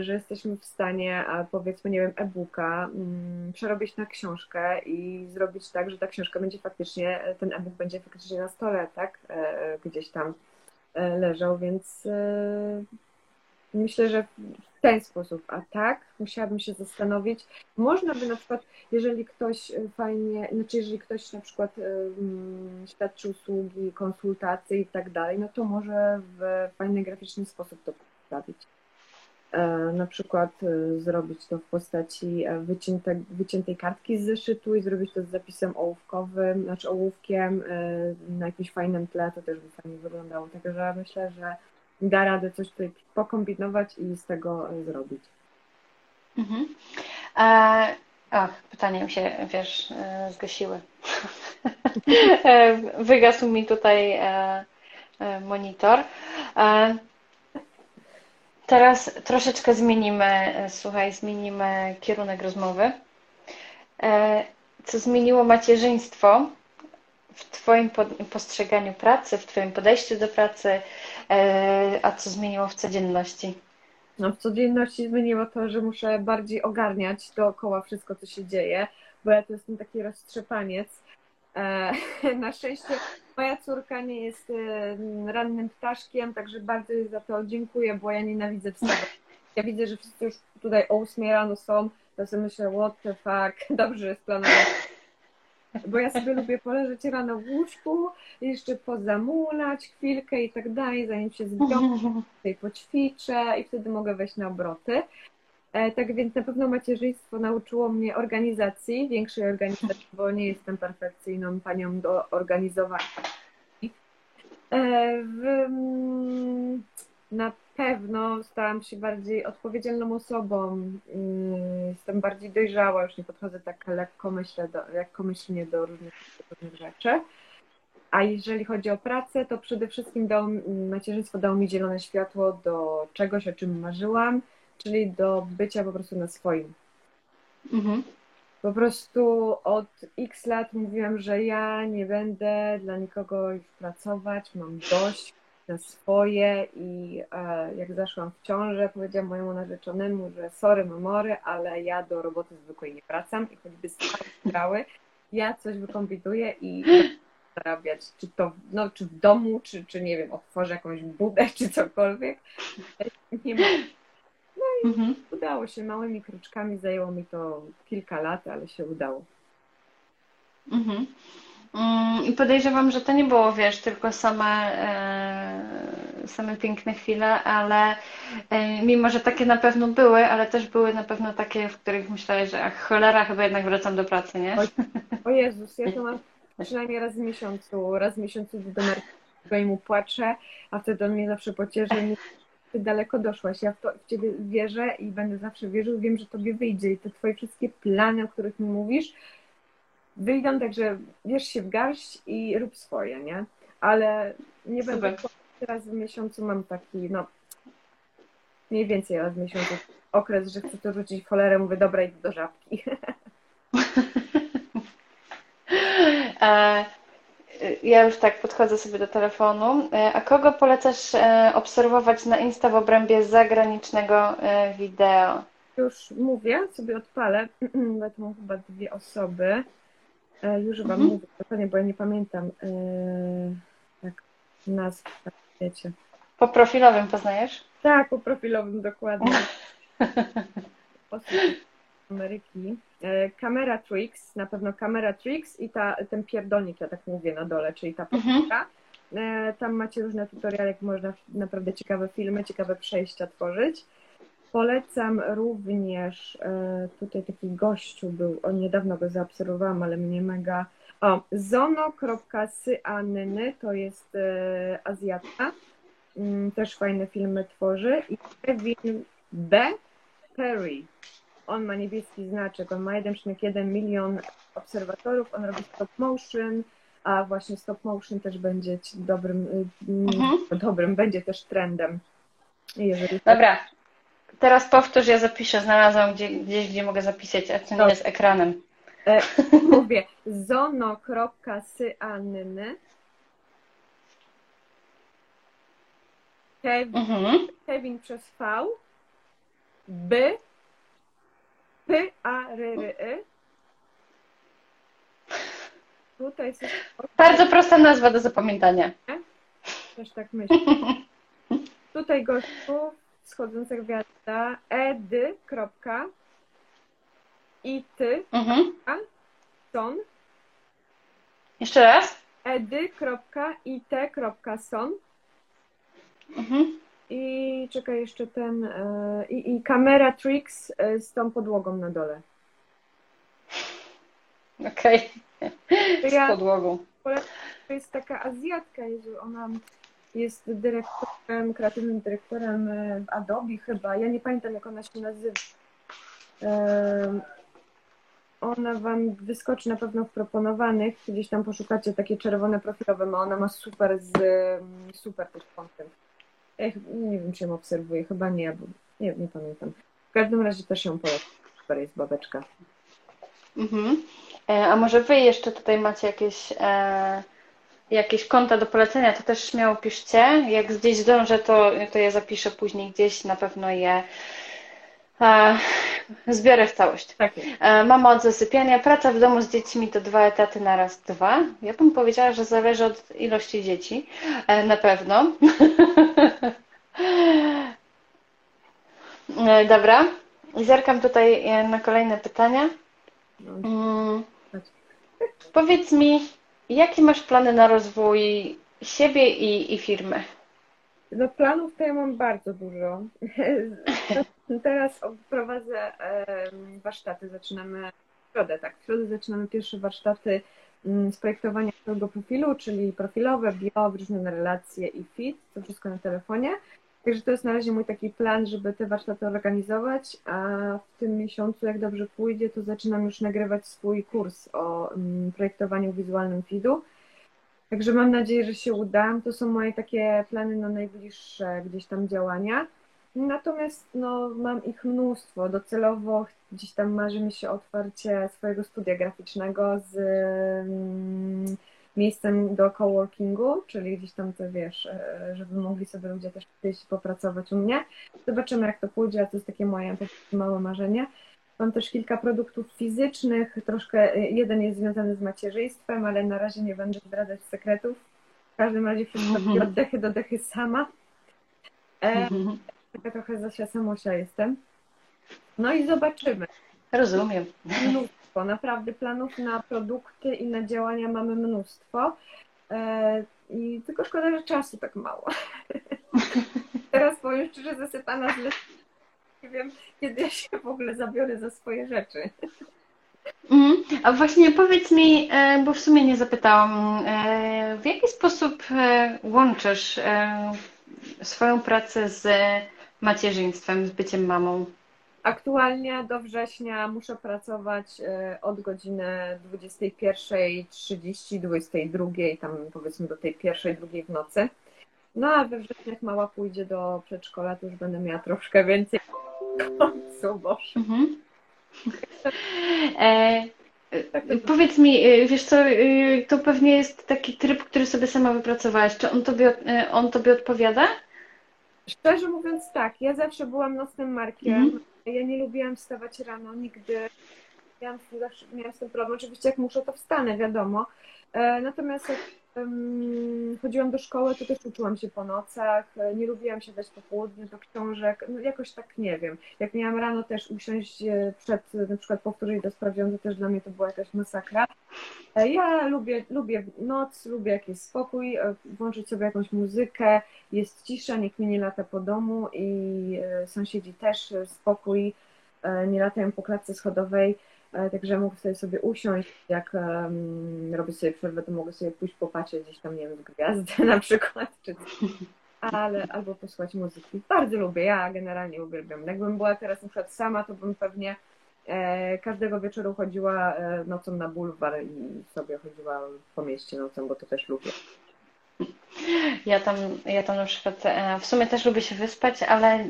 że jesteśmy w stanie, powiedzmy, nie wiem, e-booka mm, przerobić na książkę i zrobić tak, że ta książka będzie faktycznie, ten e-book będzie faktycznie na stole, tak, e, gdzieś tam leżał, więc Myślę, że w ten sposób, a tak musiałabym się zastanowić. Można by na przykład, jeżeli ktoś e, fajnie, znaczy jeżeli ktoś na przykład um, świadczy usługi, konsultacje i tak dalej, no to może w fajny, graficzny sposób to przedstawić. E, na przykład e, zrobić to w postaci wycięte, wyciętej kartki z zeszytu i zrobić to z zapisem ołówkowym, znaczy ołówkiem na jakimś fajnym tle, to też by fajnie wyglądało. Także myślę, że da radę coś tutaj pokombinować i z tego e, zrobić. Mhm. E, ach, pytanie mi się, wiesz, e, zgasiły. E, wygasł mi tutaj monitor. Teraz troszeczkę zmienimy, słuchaj, zmienimy kierunek rozmowy. Co zmieniło macierzyństwo w Twoim postrzeganiu pracy, w Twoim podejściu do pracy, e, a co zmieniło w codzienności? No, w codzienności zmieniło to, że muszę bardziej ogarniać dookoła wszystko, co się dzieje, bo ja to jestem taki roztrzepaniec. E, na szczęście moja córka nie jest e, rannym ptaszkiem, także bardzo jej za to dziękuję, bo ja nienawidzę wstawać. Ja widzę, że wszyscy już tutaj o 8 rano są, to sobie myślę, what the fuck, dobrze jest planować bo ja sobie lubię poleżeć rano w łóżku, jeszcze pozamulać chwilkę i tak dalej, zanim się zbiorę, tutaj poćwiczę i wtedy mogę wejść na obroty. E, tak więc na pewno macierzyństwo nauczyło mnie organizacji, większej organizacji, bo nie jestem perfekcyjną panią do organizowania. E, mm, na pewno stałam się bardziej odpowiedzialną osobą, mm, jestem bardziej dojrzała, już nie podchodzę tak lekkomyślnie do, lekkomyślnie do różnych, różnych rzeczy. A jeżeli chodzi o pracę, to przede wszystkim dał, macierzyństwo dało mi zielone światło do czegoś, o czym marzyłam, czyli do bycia po prostu na swoim. Mhm. Po prostu od x lat mówiłam, że ja nie będę dla nikogo już pracować, mam dość, na swoje i e, jak zaszłam w ciążę, powiedziałam mojemu narzeczonemu, że sorry mamory, ale ja do roboty zwykłej nie wracam i choćby grały, ja coś wykombinuję i zarabiać, czy to no, czy w domu, czy, czy nie wiem, otworzę jakąś budę, czy cokolwiek. Nie ma. No i mhm. udało się małymi kroczkami, zajęło mi to kilka lat, ale się udało. Mhm. Mm, I podejrzewam, że to nie było, wiesz, tylko same, e, same piękne chwile, ale e, mimo, że takie na pewno były, ale też były na pewno takie, w których myślałeś, że ach, cholera, chyba jednak wracam do pracy, nie? O, o Jezus, ja to mam przynajmniej raz w miesiącu, raz w miesiącu do Marka i mu płaczę, a wtedy on mnie zawsze pocieszy ty daleko doszłaś, ja w, to, w Ciebie wierzę i będę zawsze wierzył, wiem, że Tobie wyjdzie i te Twoje wszystkie plany, o których mi mówisz, wyjdą, także wiesz się w garść i rób swoje, nie? Ale nie Super. będę raz w miesiącu mam taki, no mniej więcej raz w miesiącu okres, że chcę to rzucić w cholerę, mówię, dobra, idę do żabki. E, ja już tak podchodzę sobie do telefonu. E, a kogo polecasz e, obserwować na Insta w obrębie zagranicznego wideo? Już mówię, sobie odpalę, bo to mam chyba dwie osoby. Już Wam mhm. mówię, dokładnie, bo ja nie pamiętam tak nazw, tak wiecie. Po profilowym poznajesz? Tak, po profilowym dokładnie. Ameryki. Kamera e, Tricks, na pewno Kamera Tricks i ta, ten pierdolnik, ja tak mówię na dole, czyli ta podpórka. Mhm. Tam macie różne tutoriale, jak można naprawdę ciekawe filmy, ciekawe przejścia tworzyć. Polecam również, e, tutaj taki gościu był, on niedawno go zaobserwowałam, ale mnie mega... O, zono.syanyny, to jest e, Azjatka, mm, też fajne filmy tworzy i Kevin B. Perry, on ma niebieski znaczek, on ma 1,1 milion obserwatorów, on robi stop motion, a właśnie stop motion też będzie dobrym, y, mhm. dobrym będzie też trendem. Jeżeli Dobra, teraz powtórz, ja zapiszę, znalazłam gdzie, gdzieś, gdzie mogę zapisać, a co nie jest ekranem. E, mówię zono.syanny Kevin, mhm. Kevin przez V by P-A-R-R-Y. Tutaj jest... Bardzo prosta nazwa do zapamiętania. Też tak myślę. Tutaj gościu schodząca gwiazda edy. Kropka, i ty. Mhm. Son. Jeszcze raz. Edy. Kropka, i te. Kropka, son. Mhm. I czekaj jeszcze ten. E, I, i kamera Tricks e, z tą podłogą na dole. Okej. Okay. Z ja, podłogą. To jest taka Azjatka, ona jest dyrektorem, kreatywnym dyrektorem e, Adobe chyba. Ja nie pamiętam, jak ona się nazywa. Ona Wam wyskoczy na pewno w proponowanych. Gdzieś tam poszukacie takie czerwone profilowe, ma ona ma super z super też content. Ja nie wiem, czy ją obserwuję, chyba nie, bo nie, nie pamiętam. W każdym razie też ją polecam. Super jest babeczka. Mhm. E, a może Wy jeszcze tutaj macie jakieś, e, jakieś konta do polecenia, to też śmiało piszcie. Jak gdzieś zdążę, to, to ja zapiszę później gdzieś, na pewno je zbiorę w całość. Tak e, mama od zasypiania, praca w domu z dziećmi to dwa etaty na raz dwa. Ja bym powiedziała, że zależy od ilości dzieci, e, na pewno. E, dobra, zerkam tutaj na kolejne pytania. Mm. Powiedz mi, jakie masz plany na rozwój siebie i, i firmy? No planów to ja mam bardzo dużo. Teraz prowadzę warsztaty, zaczynamy w środę, tak, w środę zaczynamy pierwsze warsztaty mm, z projektowania swojego profilu, czyli profilowe, bio, różne relacje i fit, to wszystko na telefonie. Także to jest na razie mój taki plan, żeby te warsztaty organizować, a w tym miesiącu, jak dobrze pójdzie, to zaczynam już nagrywać swój kurs o mm, projektowaniu wizualnym feedu. Także mam nadzieję, że się uda. To są moje takie plany na najbliższe gdzieś tam działania. Natomiast no, mam ich mnóstwo. Docelowo gdzieś tam marzy mi się otwarcie swojego studia graficznego z mm, miejscem do coworkingu, czyli gdzieś tam to wiesz, e, żeby mogli sobie ludzie też przyjść popracować u mnie. Zobaczymy, jak to pójdzie, a to jest takie moje małe marzenie. Mam też kilka produktów fizycznych, troszkę jeden jest związany z macierzyństwem, ale na razie nie będę zdradzać sekretów. W każdym razie wszystko mhm. od dechy do dechy sama. E, mhm. taka trochę Zosia Samosia jestem. No i zobaczymy. Rozumiem. Mnóstwo, naprawdę planów na produkty i na działania mamy mnóstwo. E, I tylko szkoda, że czasu tak mało. Teraz powiem szczerze, zasypana z Nie wiem, kiedy ja się w ogóle zabiorę za swoje rzeczy. Mm, a właśnie powiedz mi, e, bo w sumie nie zapytałam, e, w jaki sposób łączysz swoją pracę z macierzyństwem, z byciem mamą? Aktualnie do września muszę pracować e, od godziny 21.30, 22, tam powiedzmy do tej pierwszej, drugiej w nocy. No a we wrześniu jak mała pójdzie do przedszkola, to już będę miała troszkę więcej w końcu, boże. Mhm. E, powiedz mi, e, wiesz co, e, to pewnie jest taki tryb, który sobie sama wypracowałaś. Czy on tobie, on tobie odpowiada? Szczerze mówiąc tak, ja zawsze byłam nocnym markiem. Mhm. Ja nie lubiłam wstawać rano nigdy. Miałam, zawsze, miałam z tym problem. Oczywiście jak muszę, to wstanę, wiadomo. E, natomiast jak chodziłam do szkoły, to też uczyłam się po nocach, e, nie lubiłam siadać po południu do książek, no jakoś tak nie wiem. Jak miałam rano też usiąść e, przed, na przykład powtórzyć do sprawdzianu, to też dla mnie to była jakaś masakra. E, ja lubię, lubię noc, lubię jakiś spokój, włączyć sobie jakąś muzykę, jest cisza, nikt mi nie lata po domu i sąsiedzi też spokój, nie latają po klatce schodowej. Także mogę sobie, sobie usiąść, jak um, robię sobie przerwę, to mogę sobie pójść popatrzeć gdzieś tam, nie wiem, w gwiazdy na przykład, czy ale albo posłuchać muzyki. Bardzo lubię, ja generalnie uwielbiam. Jakbym była teraz na przykład sama, to bym pewnie e, każdego wieczoru chodziła e, nocą na bulwar i sobie chodziła po mieście nocą, bo to też lubię. Ja tam, ja tam na przykład e, w sumie też lubię się wyspać, ale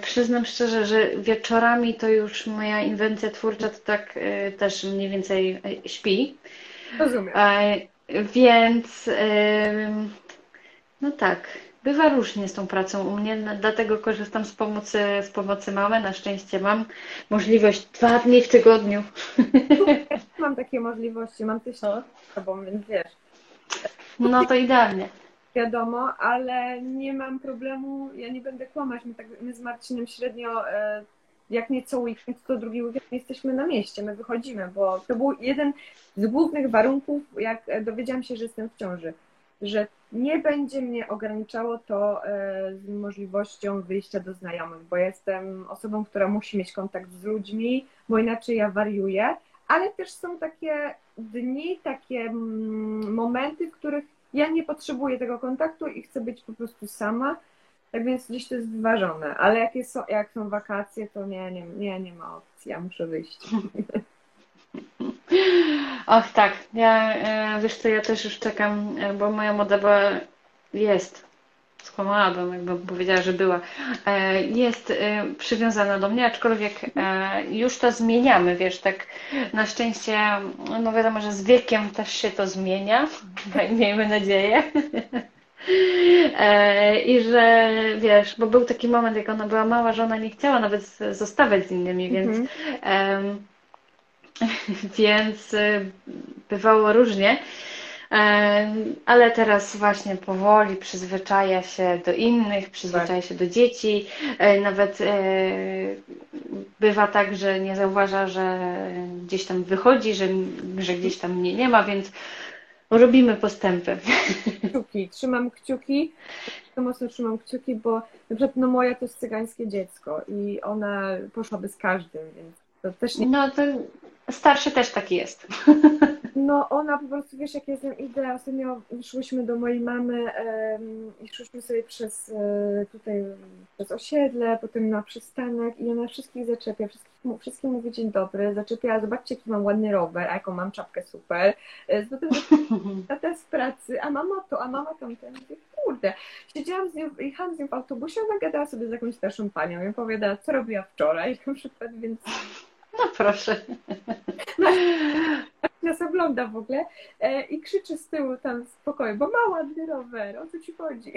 przyznam szczerze, że wieczorami to już moja inwencja twórcza to tak e, też mniej więcej e, śpi. Rozumiem. Więc no tak, bywa różnie z tą pracą u mnie, dlatego korzystam z pomocy, z pomocy mamy. Na szczęście mam możliwość dwa dni w tygodniu. Mam takie możliwości, mam też no. bo więc wiesz. No to idealnie wiadomo, ale nie mam problemu, ja nie będę kłamać, my, tak, my z Marcinem średnio e, jak nie co weekend, to drugi weekend jesteśmy na mieście, my wychodzimy, bo to był jeden z głównych warunków, jak dowiedziałam się, że jestem w ciąży, że nie będzie mnie ograniczało to e, z możliwością wyjścia do znajomych, bo jestem osobą, która musi mieć kontakt z ludźmi, bo inaczej ja wariuję, ale też są takie dni, takie mm, momenty, w których ja nie potrzebuję tego kontaktu i chcę być po prostu sama. Tak więc gdzieś to jest wyważone, ale jak, jest, jak są wakacje, to nie, nie, nie, nie ma opcji, ja muszę wyjść. Och tak, ja e, wiesz co, ja też już czekam, e, bo moja moda jest skłamałabym, jakbym powiedziała, że była, e, jest e, przywiązana do mnie, aczkolwiek e, już to zmieniamy, wiesz, tak na szczęście, no wiadomo, że z wiekiem też się to zmienia, miejmy nadzieję. I że wiesz, bo był taki moment, jak ona była mała, że ona nie chciała nawet zostawać z innymi, więc, mhm. więc bywało różnie. Ale teraz właśnie powoli przyzwyczaja się do innych, przyzwyczaja się do dzieci. E, nawet e, bywa tak, że nie zauważa, że gdzieś tam wychodzi, że, że gdzieś tam mnie nie ma, więc robimy postępy. Kciuki, trzymam kciuki, to mocno trzymam kciuki, bo na przykład no moja to jest cygańskie dziecko i ona poszłaby z każdym, więc to też nie... No to starszy też taki jest. No ona po prostu, wiesz, jak ja z nią idę, ostatnio szłyśmy do mojej mamy um, i szłyśmy sobie przez e, tutaj, przez osiedle, potem na przystanek i ona wszystkich zaczepia, wszystkich, wszystkim mówi dzień dobry, zaczepiała, zobaczcie jaki mam ładny rower, a jaką mam czapkę super. E, potem tata z pracy, a mama to, a mama tamten. Mówię, kurde. Siedziałam z nią, jechałam z nią w autobusie, ona gadała sobie z jakąś starszą panią i opowiadała, co robiła wczoraj na przykład, więc... No proszę. nas ogląda w ogóle e, i krzyczy z tyłu tam w pokoju, bo ma ładny rower, o co ci chodzi?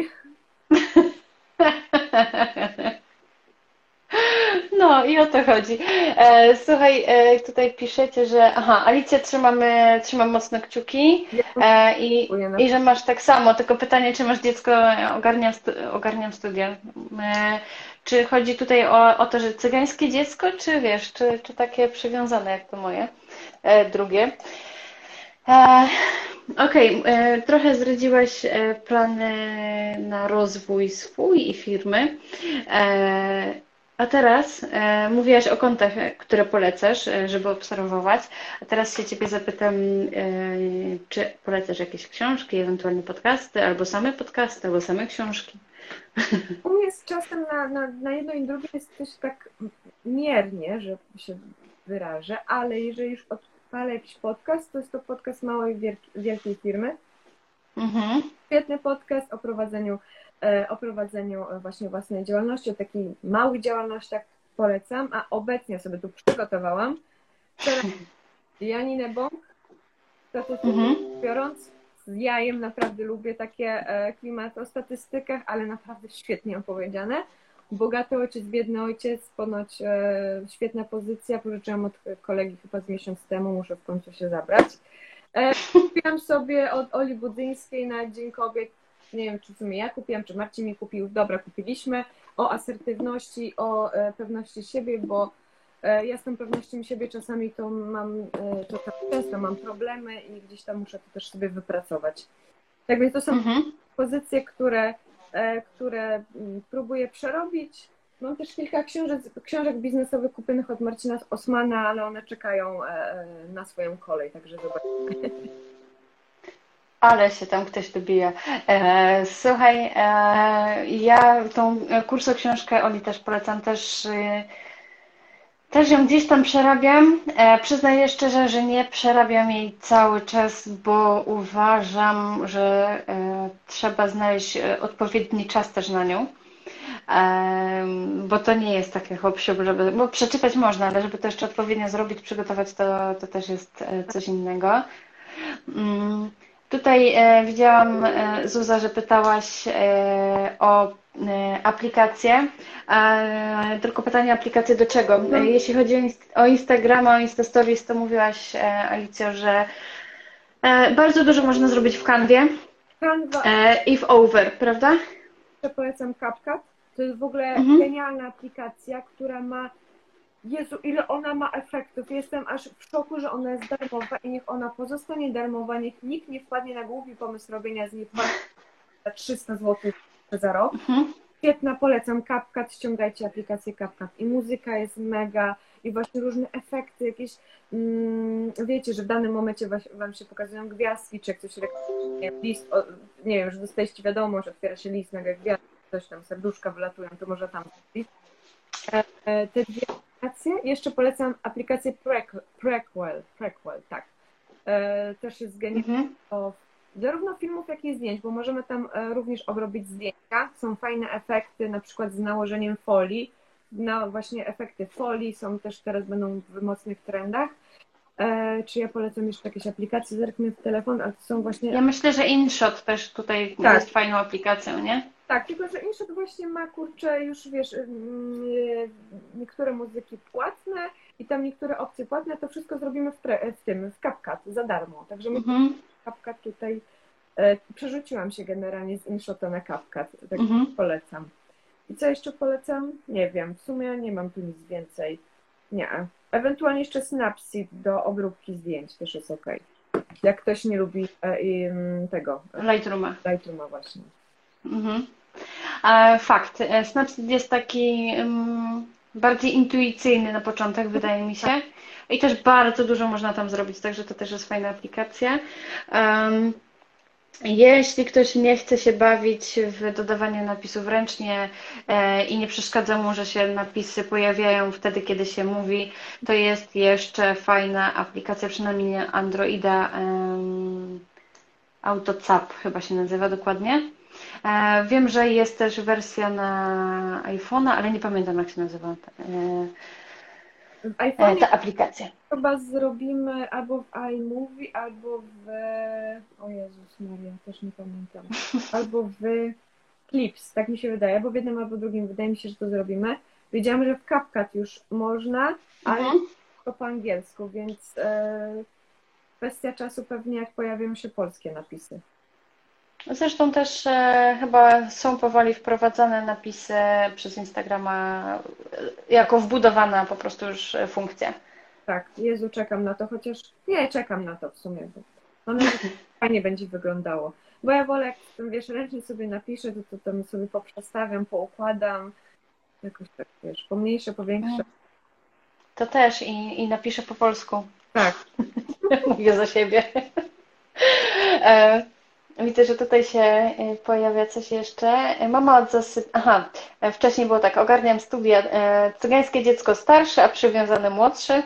No i o to chodzi. E, słuchaj, e, tutaj piszecie, że aha, Alicja trzymamy, trzyma mocno kciuki i, i że masz tak samo, tylko pytanie, czy masz dziecko, ogarniam, ogarniam studia. E, czy chodzi tutaj o, o to, że cygańskie dziecko, czy wiesz, czy, czy takie przywiązane jak to moje, e, drugie? E, Okej, okay. E, trochę zdradziłaś e, plany na rozwój swój i firmy. A teraz e, mówiłaś o kontach, które polecasz, żeby obserwować. A teraz się Ciebie zapytam, czy polecasz jakieś książki, ewentualnie podcasty, albo same podcasty, albo same książki? U mnie z czasem na, na, na jedno i drugie jest też tak miernie, że się wyrażę, ale jeżeli już od ale jakiś podcast, to jest to podcast małej, wielkiej firmy. Mhm. Świetny podcast o prowadzeniu, e, o prowadzeniu e, właśnie własnej działalności, o takich małych działalnościach polecam, a obecnie sobie tu przygotowałam teraz Janinę Bąk, mhm. biorąc, z jajem naprawdę lubię takie e, klimaty o statystykach, ale naprawdę świetnie opowiedziane. Bogaty ojciec, biedny ojciec, ponoć e, świetna pozycja. Pożyczyłam od kolegi chyba z miesiąc temu, muszę w końcu się zabrać. E, kupiłam sobie od Oli Budzyńskiej na Dzień Kobiet, nie wiem czy w sumie ja kupiłam, czy Marcin mi kupił, dobra, kupiliśmy, o asertywności, o pewności siebie, bo ja z tą pewnością siebie czasami to mam, e, czasami często mam problemy i gdzieś tam muszę to też sobie wypracować. Tak więc to są mhm. pozycje, które E, które mm, próbuję przerobić. Mam też kilka książek, książek biznesowych kupionych od Marcina Osmana, ale one czekają e, na swoją kolej, także zobaczymy. Ale się tam ktoś dobija. E, słuchaj, ja tą kursą książkę Oli też polecam, też też ją gdzieś tam przerabiam. E, przyznaję szczerze, że nie przerabiam jej cały czas, bo uważam, że e, trzeba znaleźć e, odpowiedni czas też na nią. E, bo to nie jest takie hop żeby, bo przeczytać można, ale żeby to jeszcze odpowiednio zrobić, przygotować, to, to też jest e, coś innego. Mm, tutaj e, widziałam, Zuza, że pytałaś o E, aplikacje. Tylko pytanie, aplikacje do czego? No. E, jeśli chodzi o Instagrama, o Insta Stories, to mówiłaś, e, Alicjo, że bardzo dużo można zrobić w Canwie Canva. i w Over, prawda? Ja polecam CapCut. To jest w ogóle mhm. genialna aplikacja, która ma Jezu, ile ona ma efektów. Jestem aż w szoku, że ona jest darmowa i niech ona pozostanie darmowa, niech nikt nie wpadnie na głupi pomysł robienia z niej za 300 zł za rok. Mhm. Świetna, polecam CapCut, ściągajcie aplikację CapCut. I muzyka jest mega, i właśnie różne efekty, jakieś, mm, wiecie, że w danym momencie Wam się pokazują gwiazdki, czy jak coś reklamuje, list, o, nie wiem, że dostaliście wiadomość, otwiera się list na gwiazd, coś tam, serduszka wylatują, to może tam e, e, Te dwie aplikacje. Jeszcze polecam aplikację Prequel, Prequel, tak. E, też jest genialna mhm zarówno filmów, jak i zdjęć, bo możemy tam e, również obrobić zdjęcia. Są fajne efekty, na przykład z nałożeniem folii. No właśnie efekty folii są też teraz będą w mocnych trendach. E, czy ja polecam jeszcze jakieś aplikacje, zerknę w telefon, ale to są właśnie... Ja myślę, że InShot też tutaj tak. jest fajną aplikacją, nie? Tak, tylko że InShot właśnie ma, kurczę, już wiesz, mm, niektóre muzyki płatne i tam niektóre opcje płatne, to wszystko zrobimy w, tre- w tym, w CapCut za darmo. Także my mhm. CapCut tutaj e, przerzuciłam się generalnie z InShota na CapCut, tak mhm. polecam. I co jeszcze polecam? Nie wiem, w sumie nie mam tu nic więcej. Nie. Ewentualnie jeszcze Snapseed do obróbki zdjęć też jest ok. Jak ktoś nie lubi e, tego. Lightrooma. Lightrooma właśnie. Mhm. E, fakt. E, Snapseed jest taki um, bardziej intuicyjny na początek, wydaje mi się. I też bardzo dużo można tam zrobić, także to też jest fajna aplikacja. Um, jeśli ktoś nie chce się bawić w dodawanie napisów ręcznie e, i nie przeszkadza mu, że się napisy pojawiają wtedy, kiedy się mówi, to jest jeszcze fajna aplikacja, przynajmniej Androida, AutoCap chyba się nazywa dokładnie. E, wiem, że jest też wersja na iPhone'a, ale nie pamiętam jak się nazywa. E, w iPhone ta aplikacja. Chyba zrobimy albo w iMovie, albo w. O Jezus Maria, też nie pamiętam. Albo w Clips, tak mi się wydaje, albo w jednym, albo drugim. Wydaje mi się, że to zrobimy. Wiedziałam, że w CapCut już można, ale mhm. to po angielsku, więc e, kwestia czasu pewnie jak pojawią się polskie napisy. Zresztą też e, chyba są powoli wprowadzane napisy przez Instagrama e, jako wbudowana po prostu już funkcja. Tak, Jezu, czekam na to, chociaż nie, czekam na to w sumie. Bo ono fajnie będzie wyglądało. Bo ja wolę, jak wiesz, ręcznie sobie napiszę, to, to tam sobie poprzestawiam, poukładam. Jakoś tak, wiesz, pomniejsze, powiększe. To też i, i napiszę po polsku. Tak. Mówię za siebie. Widzę, że tutaj się e, pojawia coś jeszcze. Mama od zasyp... Aha, e, wcześniej było tak, ogarniam studia. Cygańskie dziecko starsze, a przywiązane młodsze.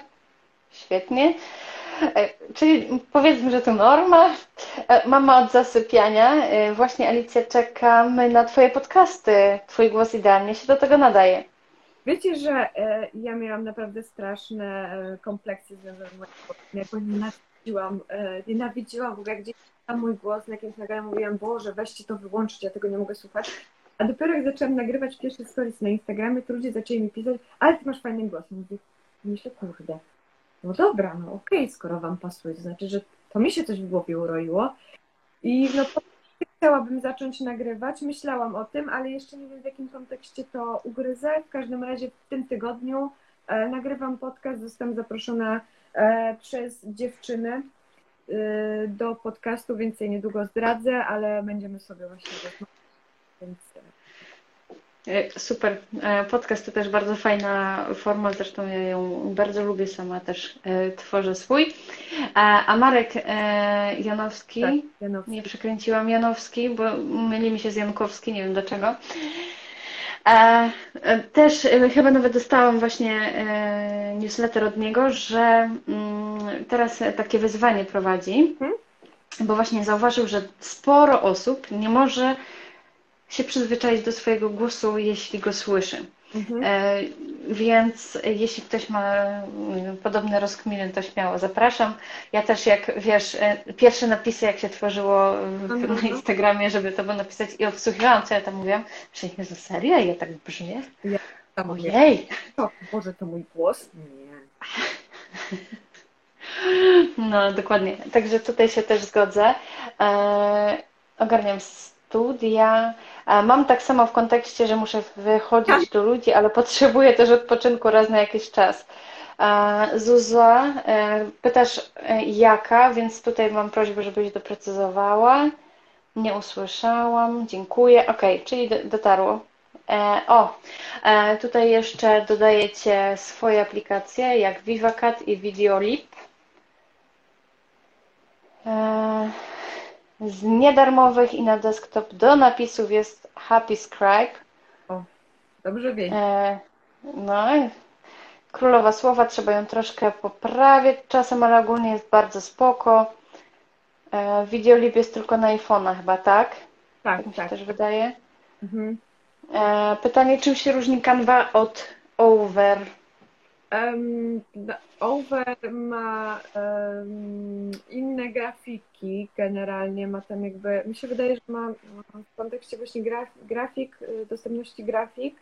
Świetnie. Czyli powiedzmy, że to norma. Mama od zasypiania. Właśnie Alicja, czekamy na Twoje podcasty. Twój głos idealnie się do tego nadaje. Wiecie, że ja miałam naprawdę straszne kompleksy związane z moim Ja go nienawidziłam, nienawidziłam w ogóle, gdzieś tam mój głos, na jakimś nagraniu mówiłam, Boże, weźcie to wyłączyć, ja tego nie mogę słuchać. A dopiero jak zaczęłam nagrywać pierwsze stories na Instagramie, to ludzie zaczęli mi pisać, ale ty masz fajny głos. Mówię, myślę, kurde, no dobra, no okej, okay, skoro wam pasuje, to znaczy, że to mi się coś w głowie uroiło. I no chciałabym zacząć nagrywać, myślałam o tym, ale jeszcze nie wiem w jakim kontekście to ugryzę. W każdym razie w tym tygodniu e, nagrywam podcast, zostałam zaproszona e, przez dziewczynę e, do podcastu, więcej niedługo zdradzę, ale będziemy sobie właśnie rozmawiać, więc E, super. E, podcast to też bardzo fajna forma, zresztą ja ją bardzo lubię, sama też e, tworzę swój. A Marek Janowski, tak, Janowski. nie przekręciłam Janowski, bo myli mi się z Jankowski, nie wiem dlaczego. Też chyba nawet dostałam właśnie newsletter od niego, że mm, teraz takie wyzwanie prowadzi, hmm? bo właśnie zauważył, że sporo osób nie może się przyzwyczaić do swojego głosu, jeśli go słyszy. Mhm. E, więc jeśli ktoś ma podobne rozkminy, to śmiało zapraszam. Ja też jak wiesz, e, pierwsze napisy jak się tworzyło mhm. na Instagramie, żeby to było napisać i odsłuchiwałam, co ja tam mówiłam, że Jezu, serio? Ja tak brzmię? Ja tam Ojej! O, Boże, to mój głos? Nie. No, dokładnie. Także tutaj się też zgodzę. E, ogarniam studia. Mam tak samo w kontekście, że muszę wychodzić do ludzi, ale potrzebuję też odpoczynku raz na jakiś czas. Zuza, e, pytasz e, jaka, więc tutaj mam prośbę, żebyś doprecyzowała. Nie usłyszałam, dziękuję. Ok, czyli dotarło. E, o, tutaj jeszcze dodajecie swoje aplikacje jak VivaCat i Videolip. Z niedarmowych i na desktop do napisów jest Happy Scribe. O, dobrze wie. E, no, królowa słowa, trzeba ją troszkę poprawić czasem, ale ogólnie jest bardzo spoko. E, Videolib jest tylko na iPhone'a chyba, tak? Tak, tak. Mi się tak. też wydaje. Mhm. E, pytanie, czym się różni Canva od Over? Over ma inne grafiki generalnie, ma tam jakby, mi się wydaje, że ma w kontekście właśnie graf, grafik, y, dostępności grafik,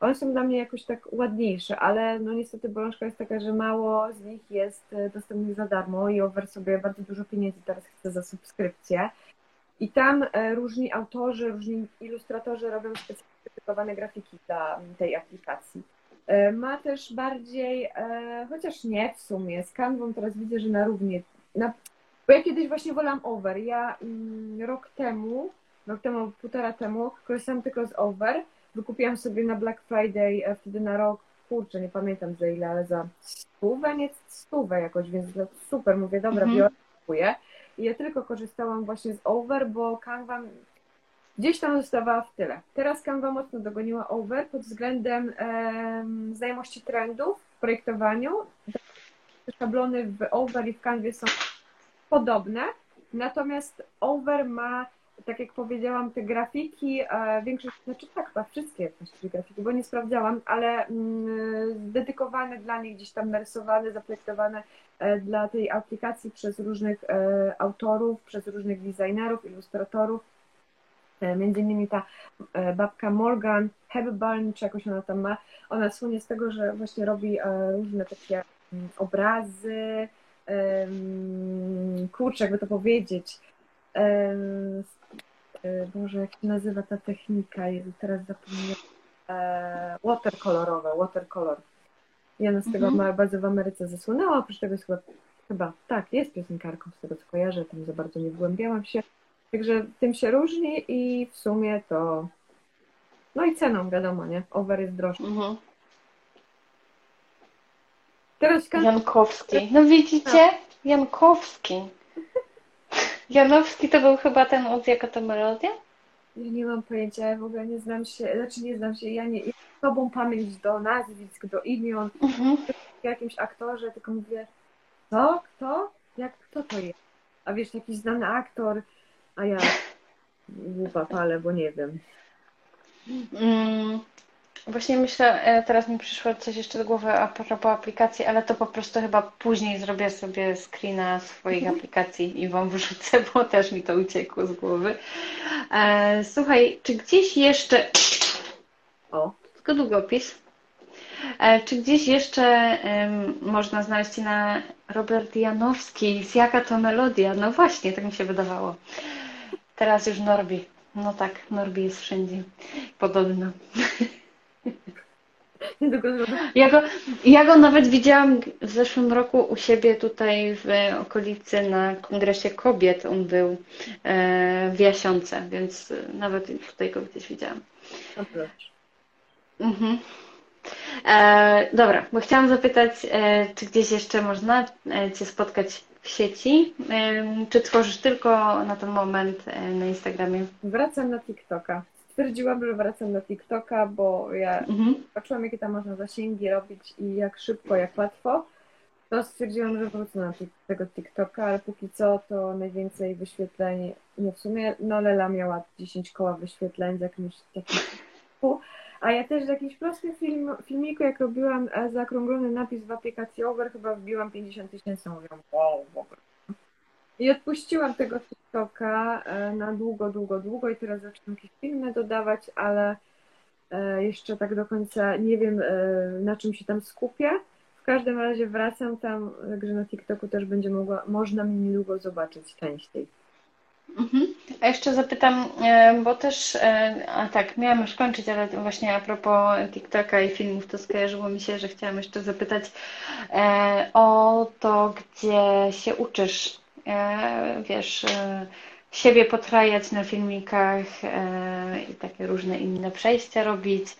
one są dla mnie jakoś tak ładniejsze, ale no niestety bolączka jest taka, że mało z nich jest y, dostępnych za darmo i Over sobie bardzo dużo pieniędzy teraz chce za subskrypcję. I tam e, różni autorzy, różni ilustratorzy robią specjalnie grafiki dla tej aplikacji. E, ma też bardziej, e, chociaż nie w sumie, z Canvą teraz widzę, że na równie. Na, bo ja kiedyś właśnie wolałam Over. Ja mm, rok temu, rok temu, półtora temu, korzystałam tylko z Over. Wykupiłam sobie na Black Friday e, wtedy na rok, kurczę, nie pamiętam za ile, ale za stówę, nie stówę jakoś, więc super, mówię, dobra, mhm. biorę, kupuję. I ja tylko korzystałam właśnie z Over, bo Canva Gdzieś tam zostawała w tyle. Teraz Canva mocno dogoniła Over pod względem e, znajomości trendów w projektowaniu. Szablony w Over i w Canvie są podobne, natomiast Over ma, tak jak powiedziałam, te grafiki, e, większość, znaczy tak, chyba wszystkie właściwie grafiki, bo nie sprawdzałam, ale mm, dedykowane dla nich, gdzieś tam narysowane, zaprojektowane e, dla tej aplikacji przez różnych e, autorów, przez różnych designerów, ilustratorów Między innymi ta babka Morgan Hepburn, czy jakoś ona tam ma, ona słynie z tego, że właśnie robi różne takie mm, obrazy, kurczę, jakby to powiedzieć, Boże, jak się nazywa ta technika, Jezu, teraz zapomniałam, watercolorowe, watercolor. I ona z tego mhm. bardzo w Ameryce zasłynęła, oprócz tego jest chyba, chyba, tak, jest piosenkarką, z tego co kojarzę, tam za bardzo nie wgłębiałam się. Także tym się różni i w sumie to, no i ceną wiadomo, nie? Over jest droższy. Mhm. Teraz Jankowski. No widzicie? Jankowski. Janowski to był chyba ten od Jaka to melodia? Ja nie mam pojęcia, ja w ogóle nie znam się, znaczy nie znam się, ja nie, ja tobą pamięć do nazwisk, do imion, mhm. jakimś aktorze, tylko mówię, co, kto, jak, kto to jest? A wiesz, jakiś znany aktor, a ja głupa palę, bo nie wiem. Mm, właśnie myślę, e, teraz mi przyszło coś jeszcze do głowy a propos aplikacji, ale to po prostu chyba później zrobię sobie screena swoich aplikacji i Wam wrzucę, bo też mi to uciekło z głowy. E, słuchaj, czy gdzieś jeszcze... O, tylko długopis. E, czy gdzieś jeszcze można znaleźć na Robert Janowski? Z jaka to melodia? No właśnie, tak mi się wydawało. Teraz już Norbi. No tak, Norbi jest wszędzie. Podobno. Ja go, ja go nawet widziałam w zeszłym roku u siebie tutaj w okolicy na kongresie kobiet. On był e, w Jasiące, więc nawet tutaj go gdzieś widziałam. Mhm. E, dobra, bo chciałam zapytać, e, czy gdzieś jeszcze można e, Cię spotkać w sieci? Czy tworzysz tylko na ten moment e, na Instagramie? Wracam na TikToka. Stwierdziłam, że wracam na TikToka, bo ja mhm. patrzyłam, jakie tam można zasięgi robić i jak szybko, jak łatwo. To stwierdziłam, że wrócę na tego TikToka, ale póki co to najwięcej wyświetleń, nie w sumie, no Lela miała 10 koła wyświetleń z jakimś takim a ja też w jakimś prostym film, filmiku, jak robiłam e, zaokrąglony napis w aplikacji Over, chyba wbiłam 50 tysięcy, mówiłam, wow, w ogóle. I odpuściłam tego TikToka e, na długo, długo, długo i teraz zaczynam jakieś filmy dodawać, ale e, jeszcze tak do końca nie wiem, na czym się tam skupię. W każdym razie wracam tam, także na TikToku też będzie mogła, można mnie niedługo zobaczyć częściej. Mhm. A jeszcze zapytam, e, bo też, e, a tak, miałam już kończyć, ale właśnie a propos TikToka i filmów, to skojarzyło mi się, że chciałam jeszcze zapytać e, o to, gdzie się uczysz, wiesz, siebie potrajać na filmikach i takie różne inne przejścia robić.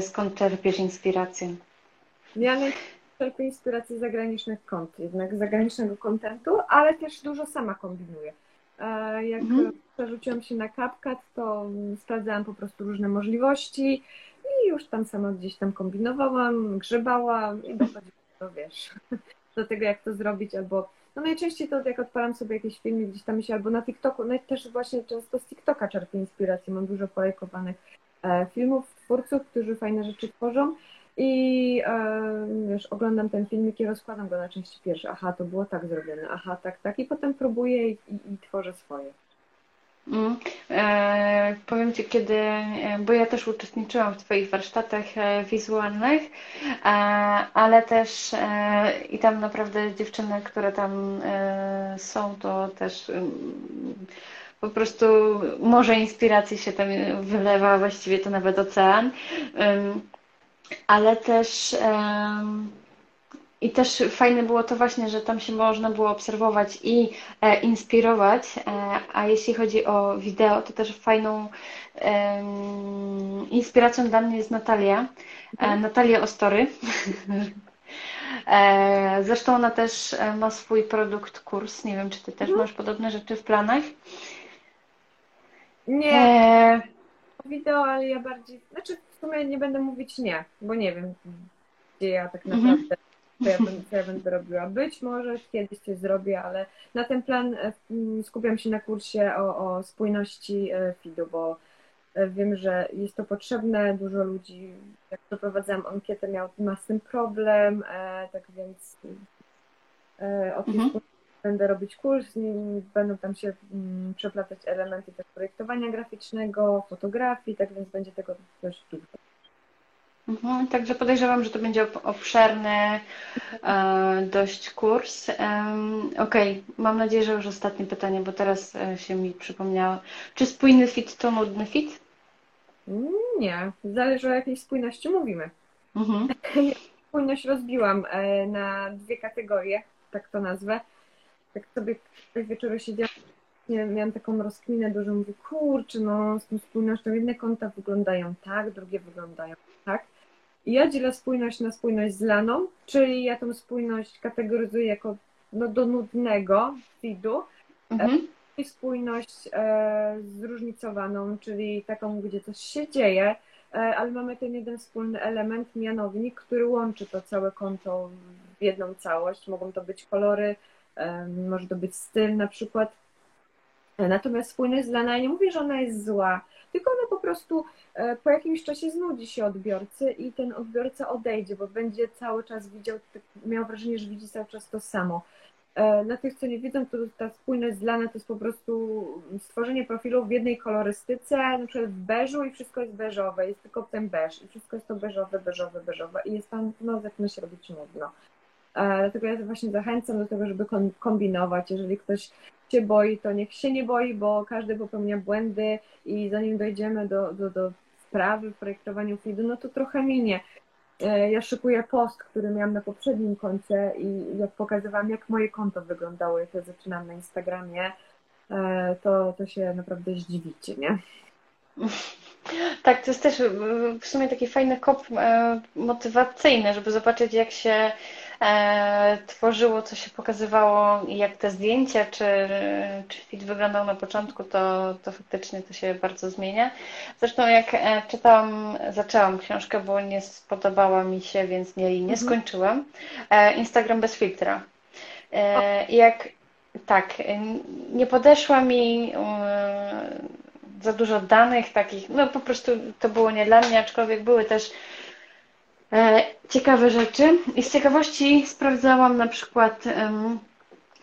Skąd czerpiesz inspirację? Ja czerpię inspirację z zagranicznych kont, jednak zagranicznego kontentu, ale też dużo sama kombinuję. Jak mhm. przerzuciłam się na CapCut, to sprawdzałam po prostu różne możliwości i już tam sama gdzieś tam kombinowałam, grzebałam i dochodziłam do, wiesz, do tego, jak to zrobić, albo no najczęściej to jak odpalam sobie jakieś filmy gdzieś tam się, albo na TikToku, no też właśnie często z TikToka czerpię inspirację, mam dużo polajkowanych e, filmów, twórców, którzy fajne rzeczy tworzą i wiesz, oglądam ten filmik i rozkładam go na części pierwsze. Aha, to było tak zrobione, aha, tak, tak. I potem próbuję i, i, i tworzę swoje. Mm. E, powiem Ci, kiedy, e, bo ja też uczestniczyłam w Twoich warsztatach e, wizualnych, e, ale też e, i tam naprawdę dziewczyny, które tam e, są, to też po prostu może inspiracji się tam wylewa, właściwie to nawet ocean ale też i też fajne było to właśnie, że tam się można było obserwować i e, inspirować, e, a jeśli chodzi o wideo, to też fajną inspiracją dla mnie jest Natalia, e, mhm. Natalia Ostory. Zresztą ona też ma swój produkt, kurs. Nie wiem, czy ty też mhm. masz podobne rzeczy w planach? Nie. E... Wideo, ale ja bardziej. Znaczy, w sumie nie będę mówić nie, bo nie wiem, gdzie ja tak mhm. naprawdę, co, ja będę, co ja będę robiła. Być może kiedyś coś zrobię, ale na ten plan e, skupiam się na kursie o, o spójności e, FIDU, bo e, wiem, że jest to potrzebne. Dużo ludzi, jak przeprowadzałam ankietę, miał, ma z tym problem, tak więc o tym mhm. Będę robić kurs, będą tam się mm, przeplatać elementy też projektowania graficznego, fotografii, tak więc będzie tego też dużo. Mhm, także podejrzewam, że to będzie obszerny e, dość kurs. E, Okej, okay. mam nadzieję, że już ostatnie pytanie, bo teraz e, się mi przypomniało. Czy spójny fit to nudny fit? Nie, zależy o jakiej spójności mówimy. Mhm. Spójność rozbiłam e, na dwie kategorie, tak to nazwę. Tak sobie wieczoru siedziałam, miałam taką rozkminę dużą, mówię, kurczę, no z tą spójnością jedne konta wyglądają tak, drugie wyglądają tak. I ja dzielę spójność na spójność z laną, czyli ja tą spójność kategoryzuję jako no, do nudnego feedu, mhm. i spójność e, zróżnicowaną, czyli taką, gdzie coś się dzieje, e, ale mamy ten jeden wspólny element, mianownik, który łączy to całe konto w jedną całość. Mogą to być kolory, e, może to być styl na przykład. E, natomiast spójność z lana, ja nie mówię, że ona jest zła, tylko ona po prostu e, po jakimś czasie znudzi się odbiorcy i ten odbiorca odejdzie, bo będzie cały czas widział, miał wrażenie, że widzi cały czas to samo. E, dla tych, co nie widzą, to ta spójność z Lana to jest po prostu stworzenie profilu w jednej kolorystyce, na przykład w beżu i wszystko jest beżowe, jest tylko ten beż i wszystko jest to beżowe, beżowe, beżowe i jest tam, no zaczyna się robić nudno. E, dlatego ja właśnie zachęcam do tego, żeby kombinować. Jeżeli ktoś się boi, to niech się nie boi, bo każdy popełnia błędy i zanim dojdziemy do, do, do sprawy w projektowaniu feedu, no to trochę minie. E, ja szykuję post, który miałam na poprzednim koncie i jak pokazywałam, jak moje konto wyglądało, jak ja zaczynam na Instagramie, e, to, to się naprawdę zdziwicie, nie? Tak, to jest też w sumie taki fajny kop motywacyjny, żeby zobaczyć, jak się tworzyło, co się pokazywało i jak te zdjęcia, czy, czy fit wyglądał na początku, to, to faktycznie to się bardzo zmienia. Zresztą jak e, czytałam, zaczęłam książkę, bo nie spodobała mi się, więc nie, nie mhm. skończyłam. E, Instagram bez filtra. E, jak tak, nie podeszła mi e, za dużo danych takich, no po prostu to było nie dla mnie, aczkolwiek były też E, ciekawe rzeczy. I z ciekawości sprawdzałam na przykład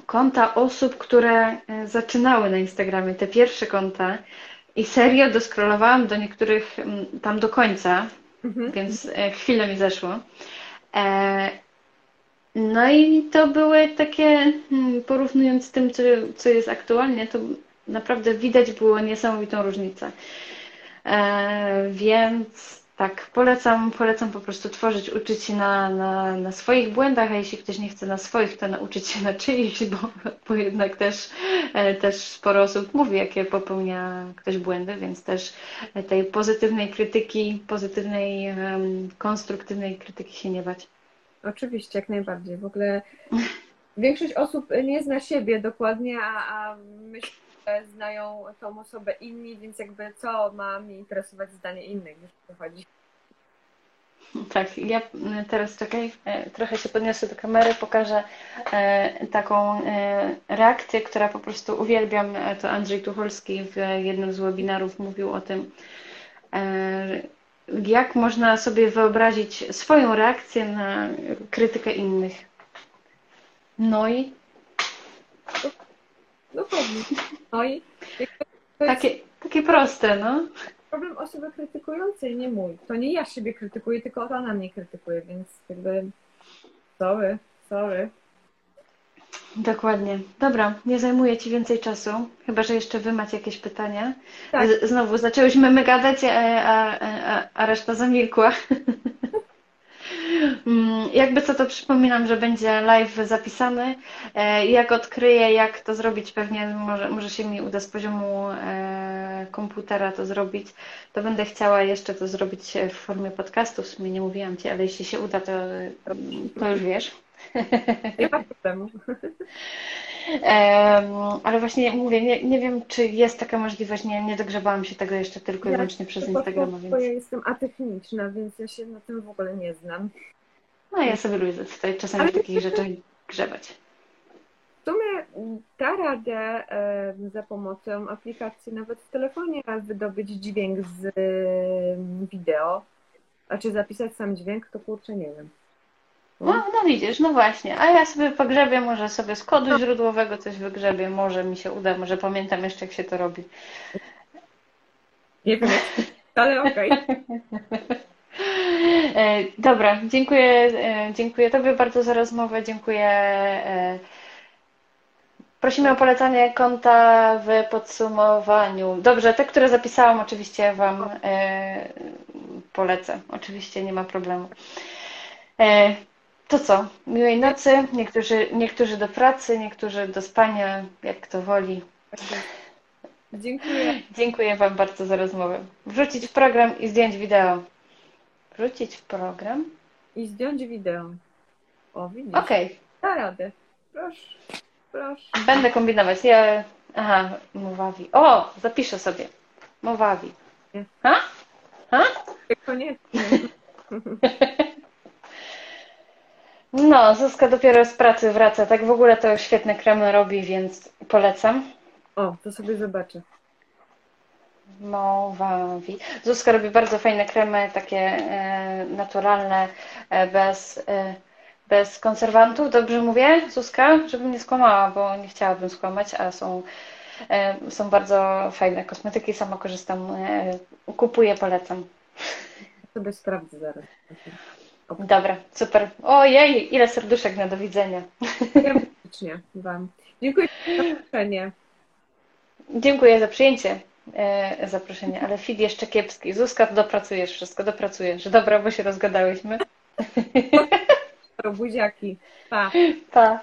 konta osób, które e, zaczynały na Instagramie, te pierwsze konta. I serio doskrolowałam do niektórych tam do końca, mhm. więc e, chwilę mi zeszło. No i to były takie, hmm, porównując z tym, co, co jest aktualnie, to naprawdę widać było niesamowitą różnicę. Więc tak, polecam, polecam po prostu tworzyć, uczyć się na, na, na swoich błędach, a jeśli ktoś nie chce na swoich, to nauczyć się na czyichś, bo, bo jednak też, e, też sporo osób mówi, jakie popełnia ktoś błędy, więc też tej pozytywnej krytyki, pozytywnej, konstruktywnej krytyki się nie bać. Oczywiście, jak najbardziej. W ogóle większość osób nie zna siebie dokładnie, a, a myślę, znają tą osobę inni, więc jakby co ma mnie interesować zdanie innych, wiesz o co chodzi. Tak, ja teraz czekaj, e, trochę się podniosę do kamery, pokażę e, taką e, reakcję, która po prostu uwielbiam. To Andrzej Tucholski w jednym z webinarów mówił o tym, jak można sobie wyobrazić swoją reakcję na krytykę innych. No i Dokładnie. No i takie, takie proste, no. Problem osoby krytykującej, nie mój. To nie ja siebie krytykuję, tylko ona mnie krytykuje, więc jakby sorry, sorry. Dokładnie. Dobra, nie zajmuję Ci więcej czasu, chyba że jeszcze Wy macie jakieś pytania. Tak. Znowu zaczęłyśmy my gadać, a, a, a, a reszta zamilkła. Mm, jakby co to przypominam, że będzie live zapisany. E, jak odkryję, jak to zrobić, pewnie może, może się mi uda z poziomu e, komputera to zrobić, to będę chciała jeszcze to zrobić w formie podcastu. W sumie nie mówiłam Ci, ale jeśli się uda, to, to już wiesz. Nie ma problemu. ale właśnie mówię, nie, nie wiem, czy jest taka możliwość, nie, nie dogrzebałam się tego jeszcze tylko i ja wyłącznie przez Instagrama. Więc... Ja jestem atechniczna, więc ja się na tym w ogóle nie znam. No ja sobie lubię tutaj czasami ale takich rzeczy grzebać. W sumie da radę za pomocą aplikacji nawet w telefonie wydobyć dźwięk z wideo, a czy zapisać sam dźwięk, to kurczę nie wiem. No, no widzisz, no właśnie. A ja sobie pogrzebię, może sobie z kodu źródłowego coś wygrzebię, może mi się uda, może pamiętam jeszcze, jak się to robi. Nie wiem, ale okej. E, Dobra, dziękuję, e, dziękuję Tobie bardzo za rozmowę, dziękuję. e, Prosimy o polecanie konta w podsumowaniu. Dobrze, te, które zapisałam, oczywiście Wam polecę. Oczywiście nie ma problemu. To co? Miłej nocy. Niektórzy, niektórzy do pracy, niektórzy do spania, jak kto woli. Dziękuję. Dziękuję Wam bardzo za rozmowę. Wrzucić w program i zdjąć wideo. Wrzucić w program? I zdjąć wideo. O, widzisz. Okej, Da radę. Proszę, proszę. będę kombinować. Ja... Aha, Mowawi. O, zapiszę sobie. Mowawi. Ha? Ha? Koniecznie. No, Zuzka dopiero z pracy wraca. Tak w ogóle to świetne kremy robi, więc polecam. O, to sobie zobaczę. Mowawi. Zuzka robi bardzo fajne kremy, takie e, naturalne, e, bez, e, bez konserwantów. Dobrze mówię, Zuzka? Żebym nie skłamała, bo nie chciałabym skłamać, a są, e, są bardzo fajne kosmetyki. Sama korzystam, e, kupuję, polecam. Sobie sprawdzę zaraz. Dobra, super. Ojej, ile serduszek na do widzenia. Dziękuję serdecznie Wam. Dziękuję za zaproszenie. Dziękuję za przyjęcie e, zaproszenia, ale feed jeszcze kiepski. Zuzka, dopracujesz wszystko, dopracujesz. Dobra, bo się rozgadałyśmy. Buziaki. Pa. Pa.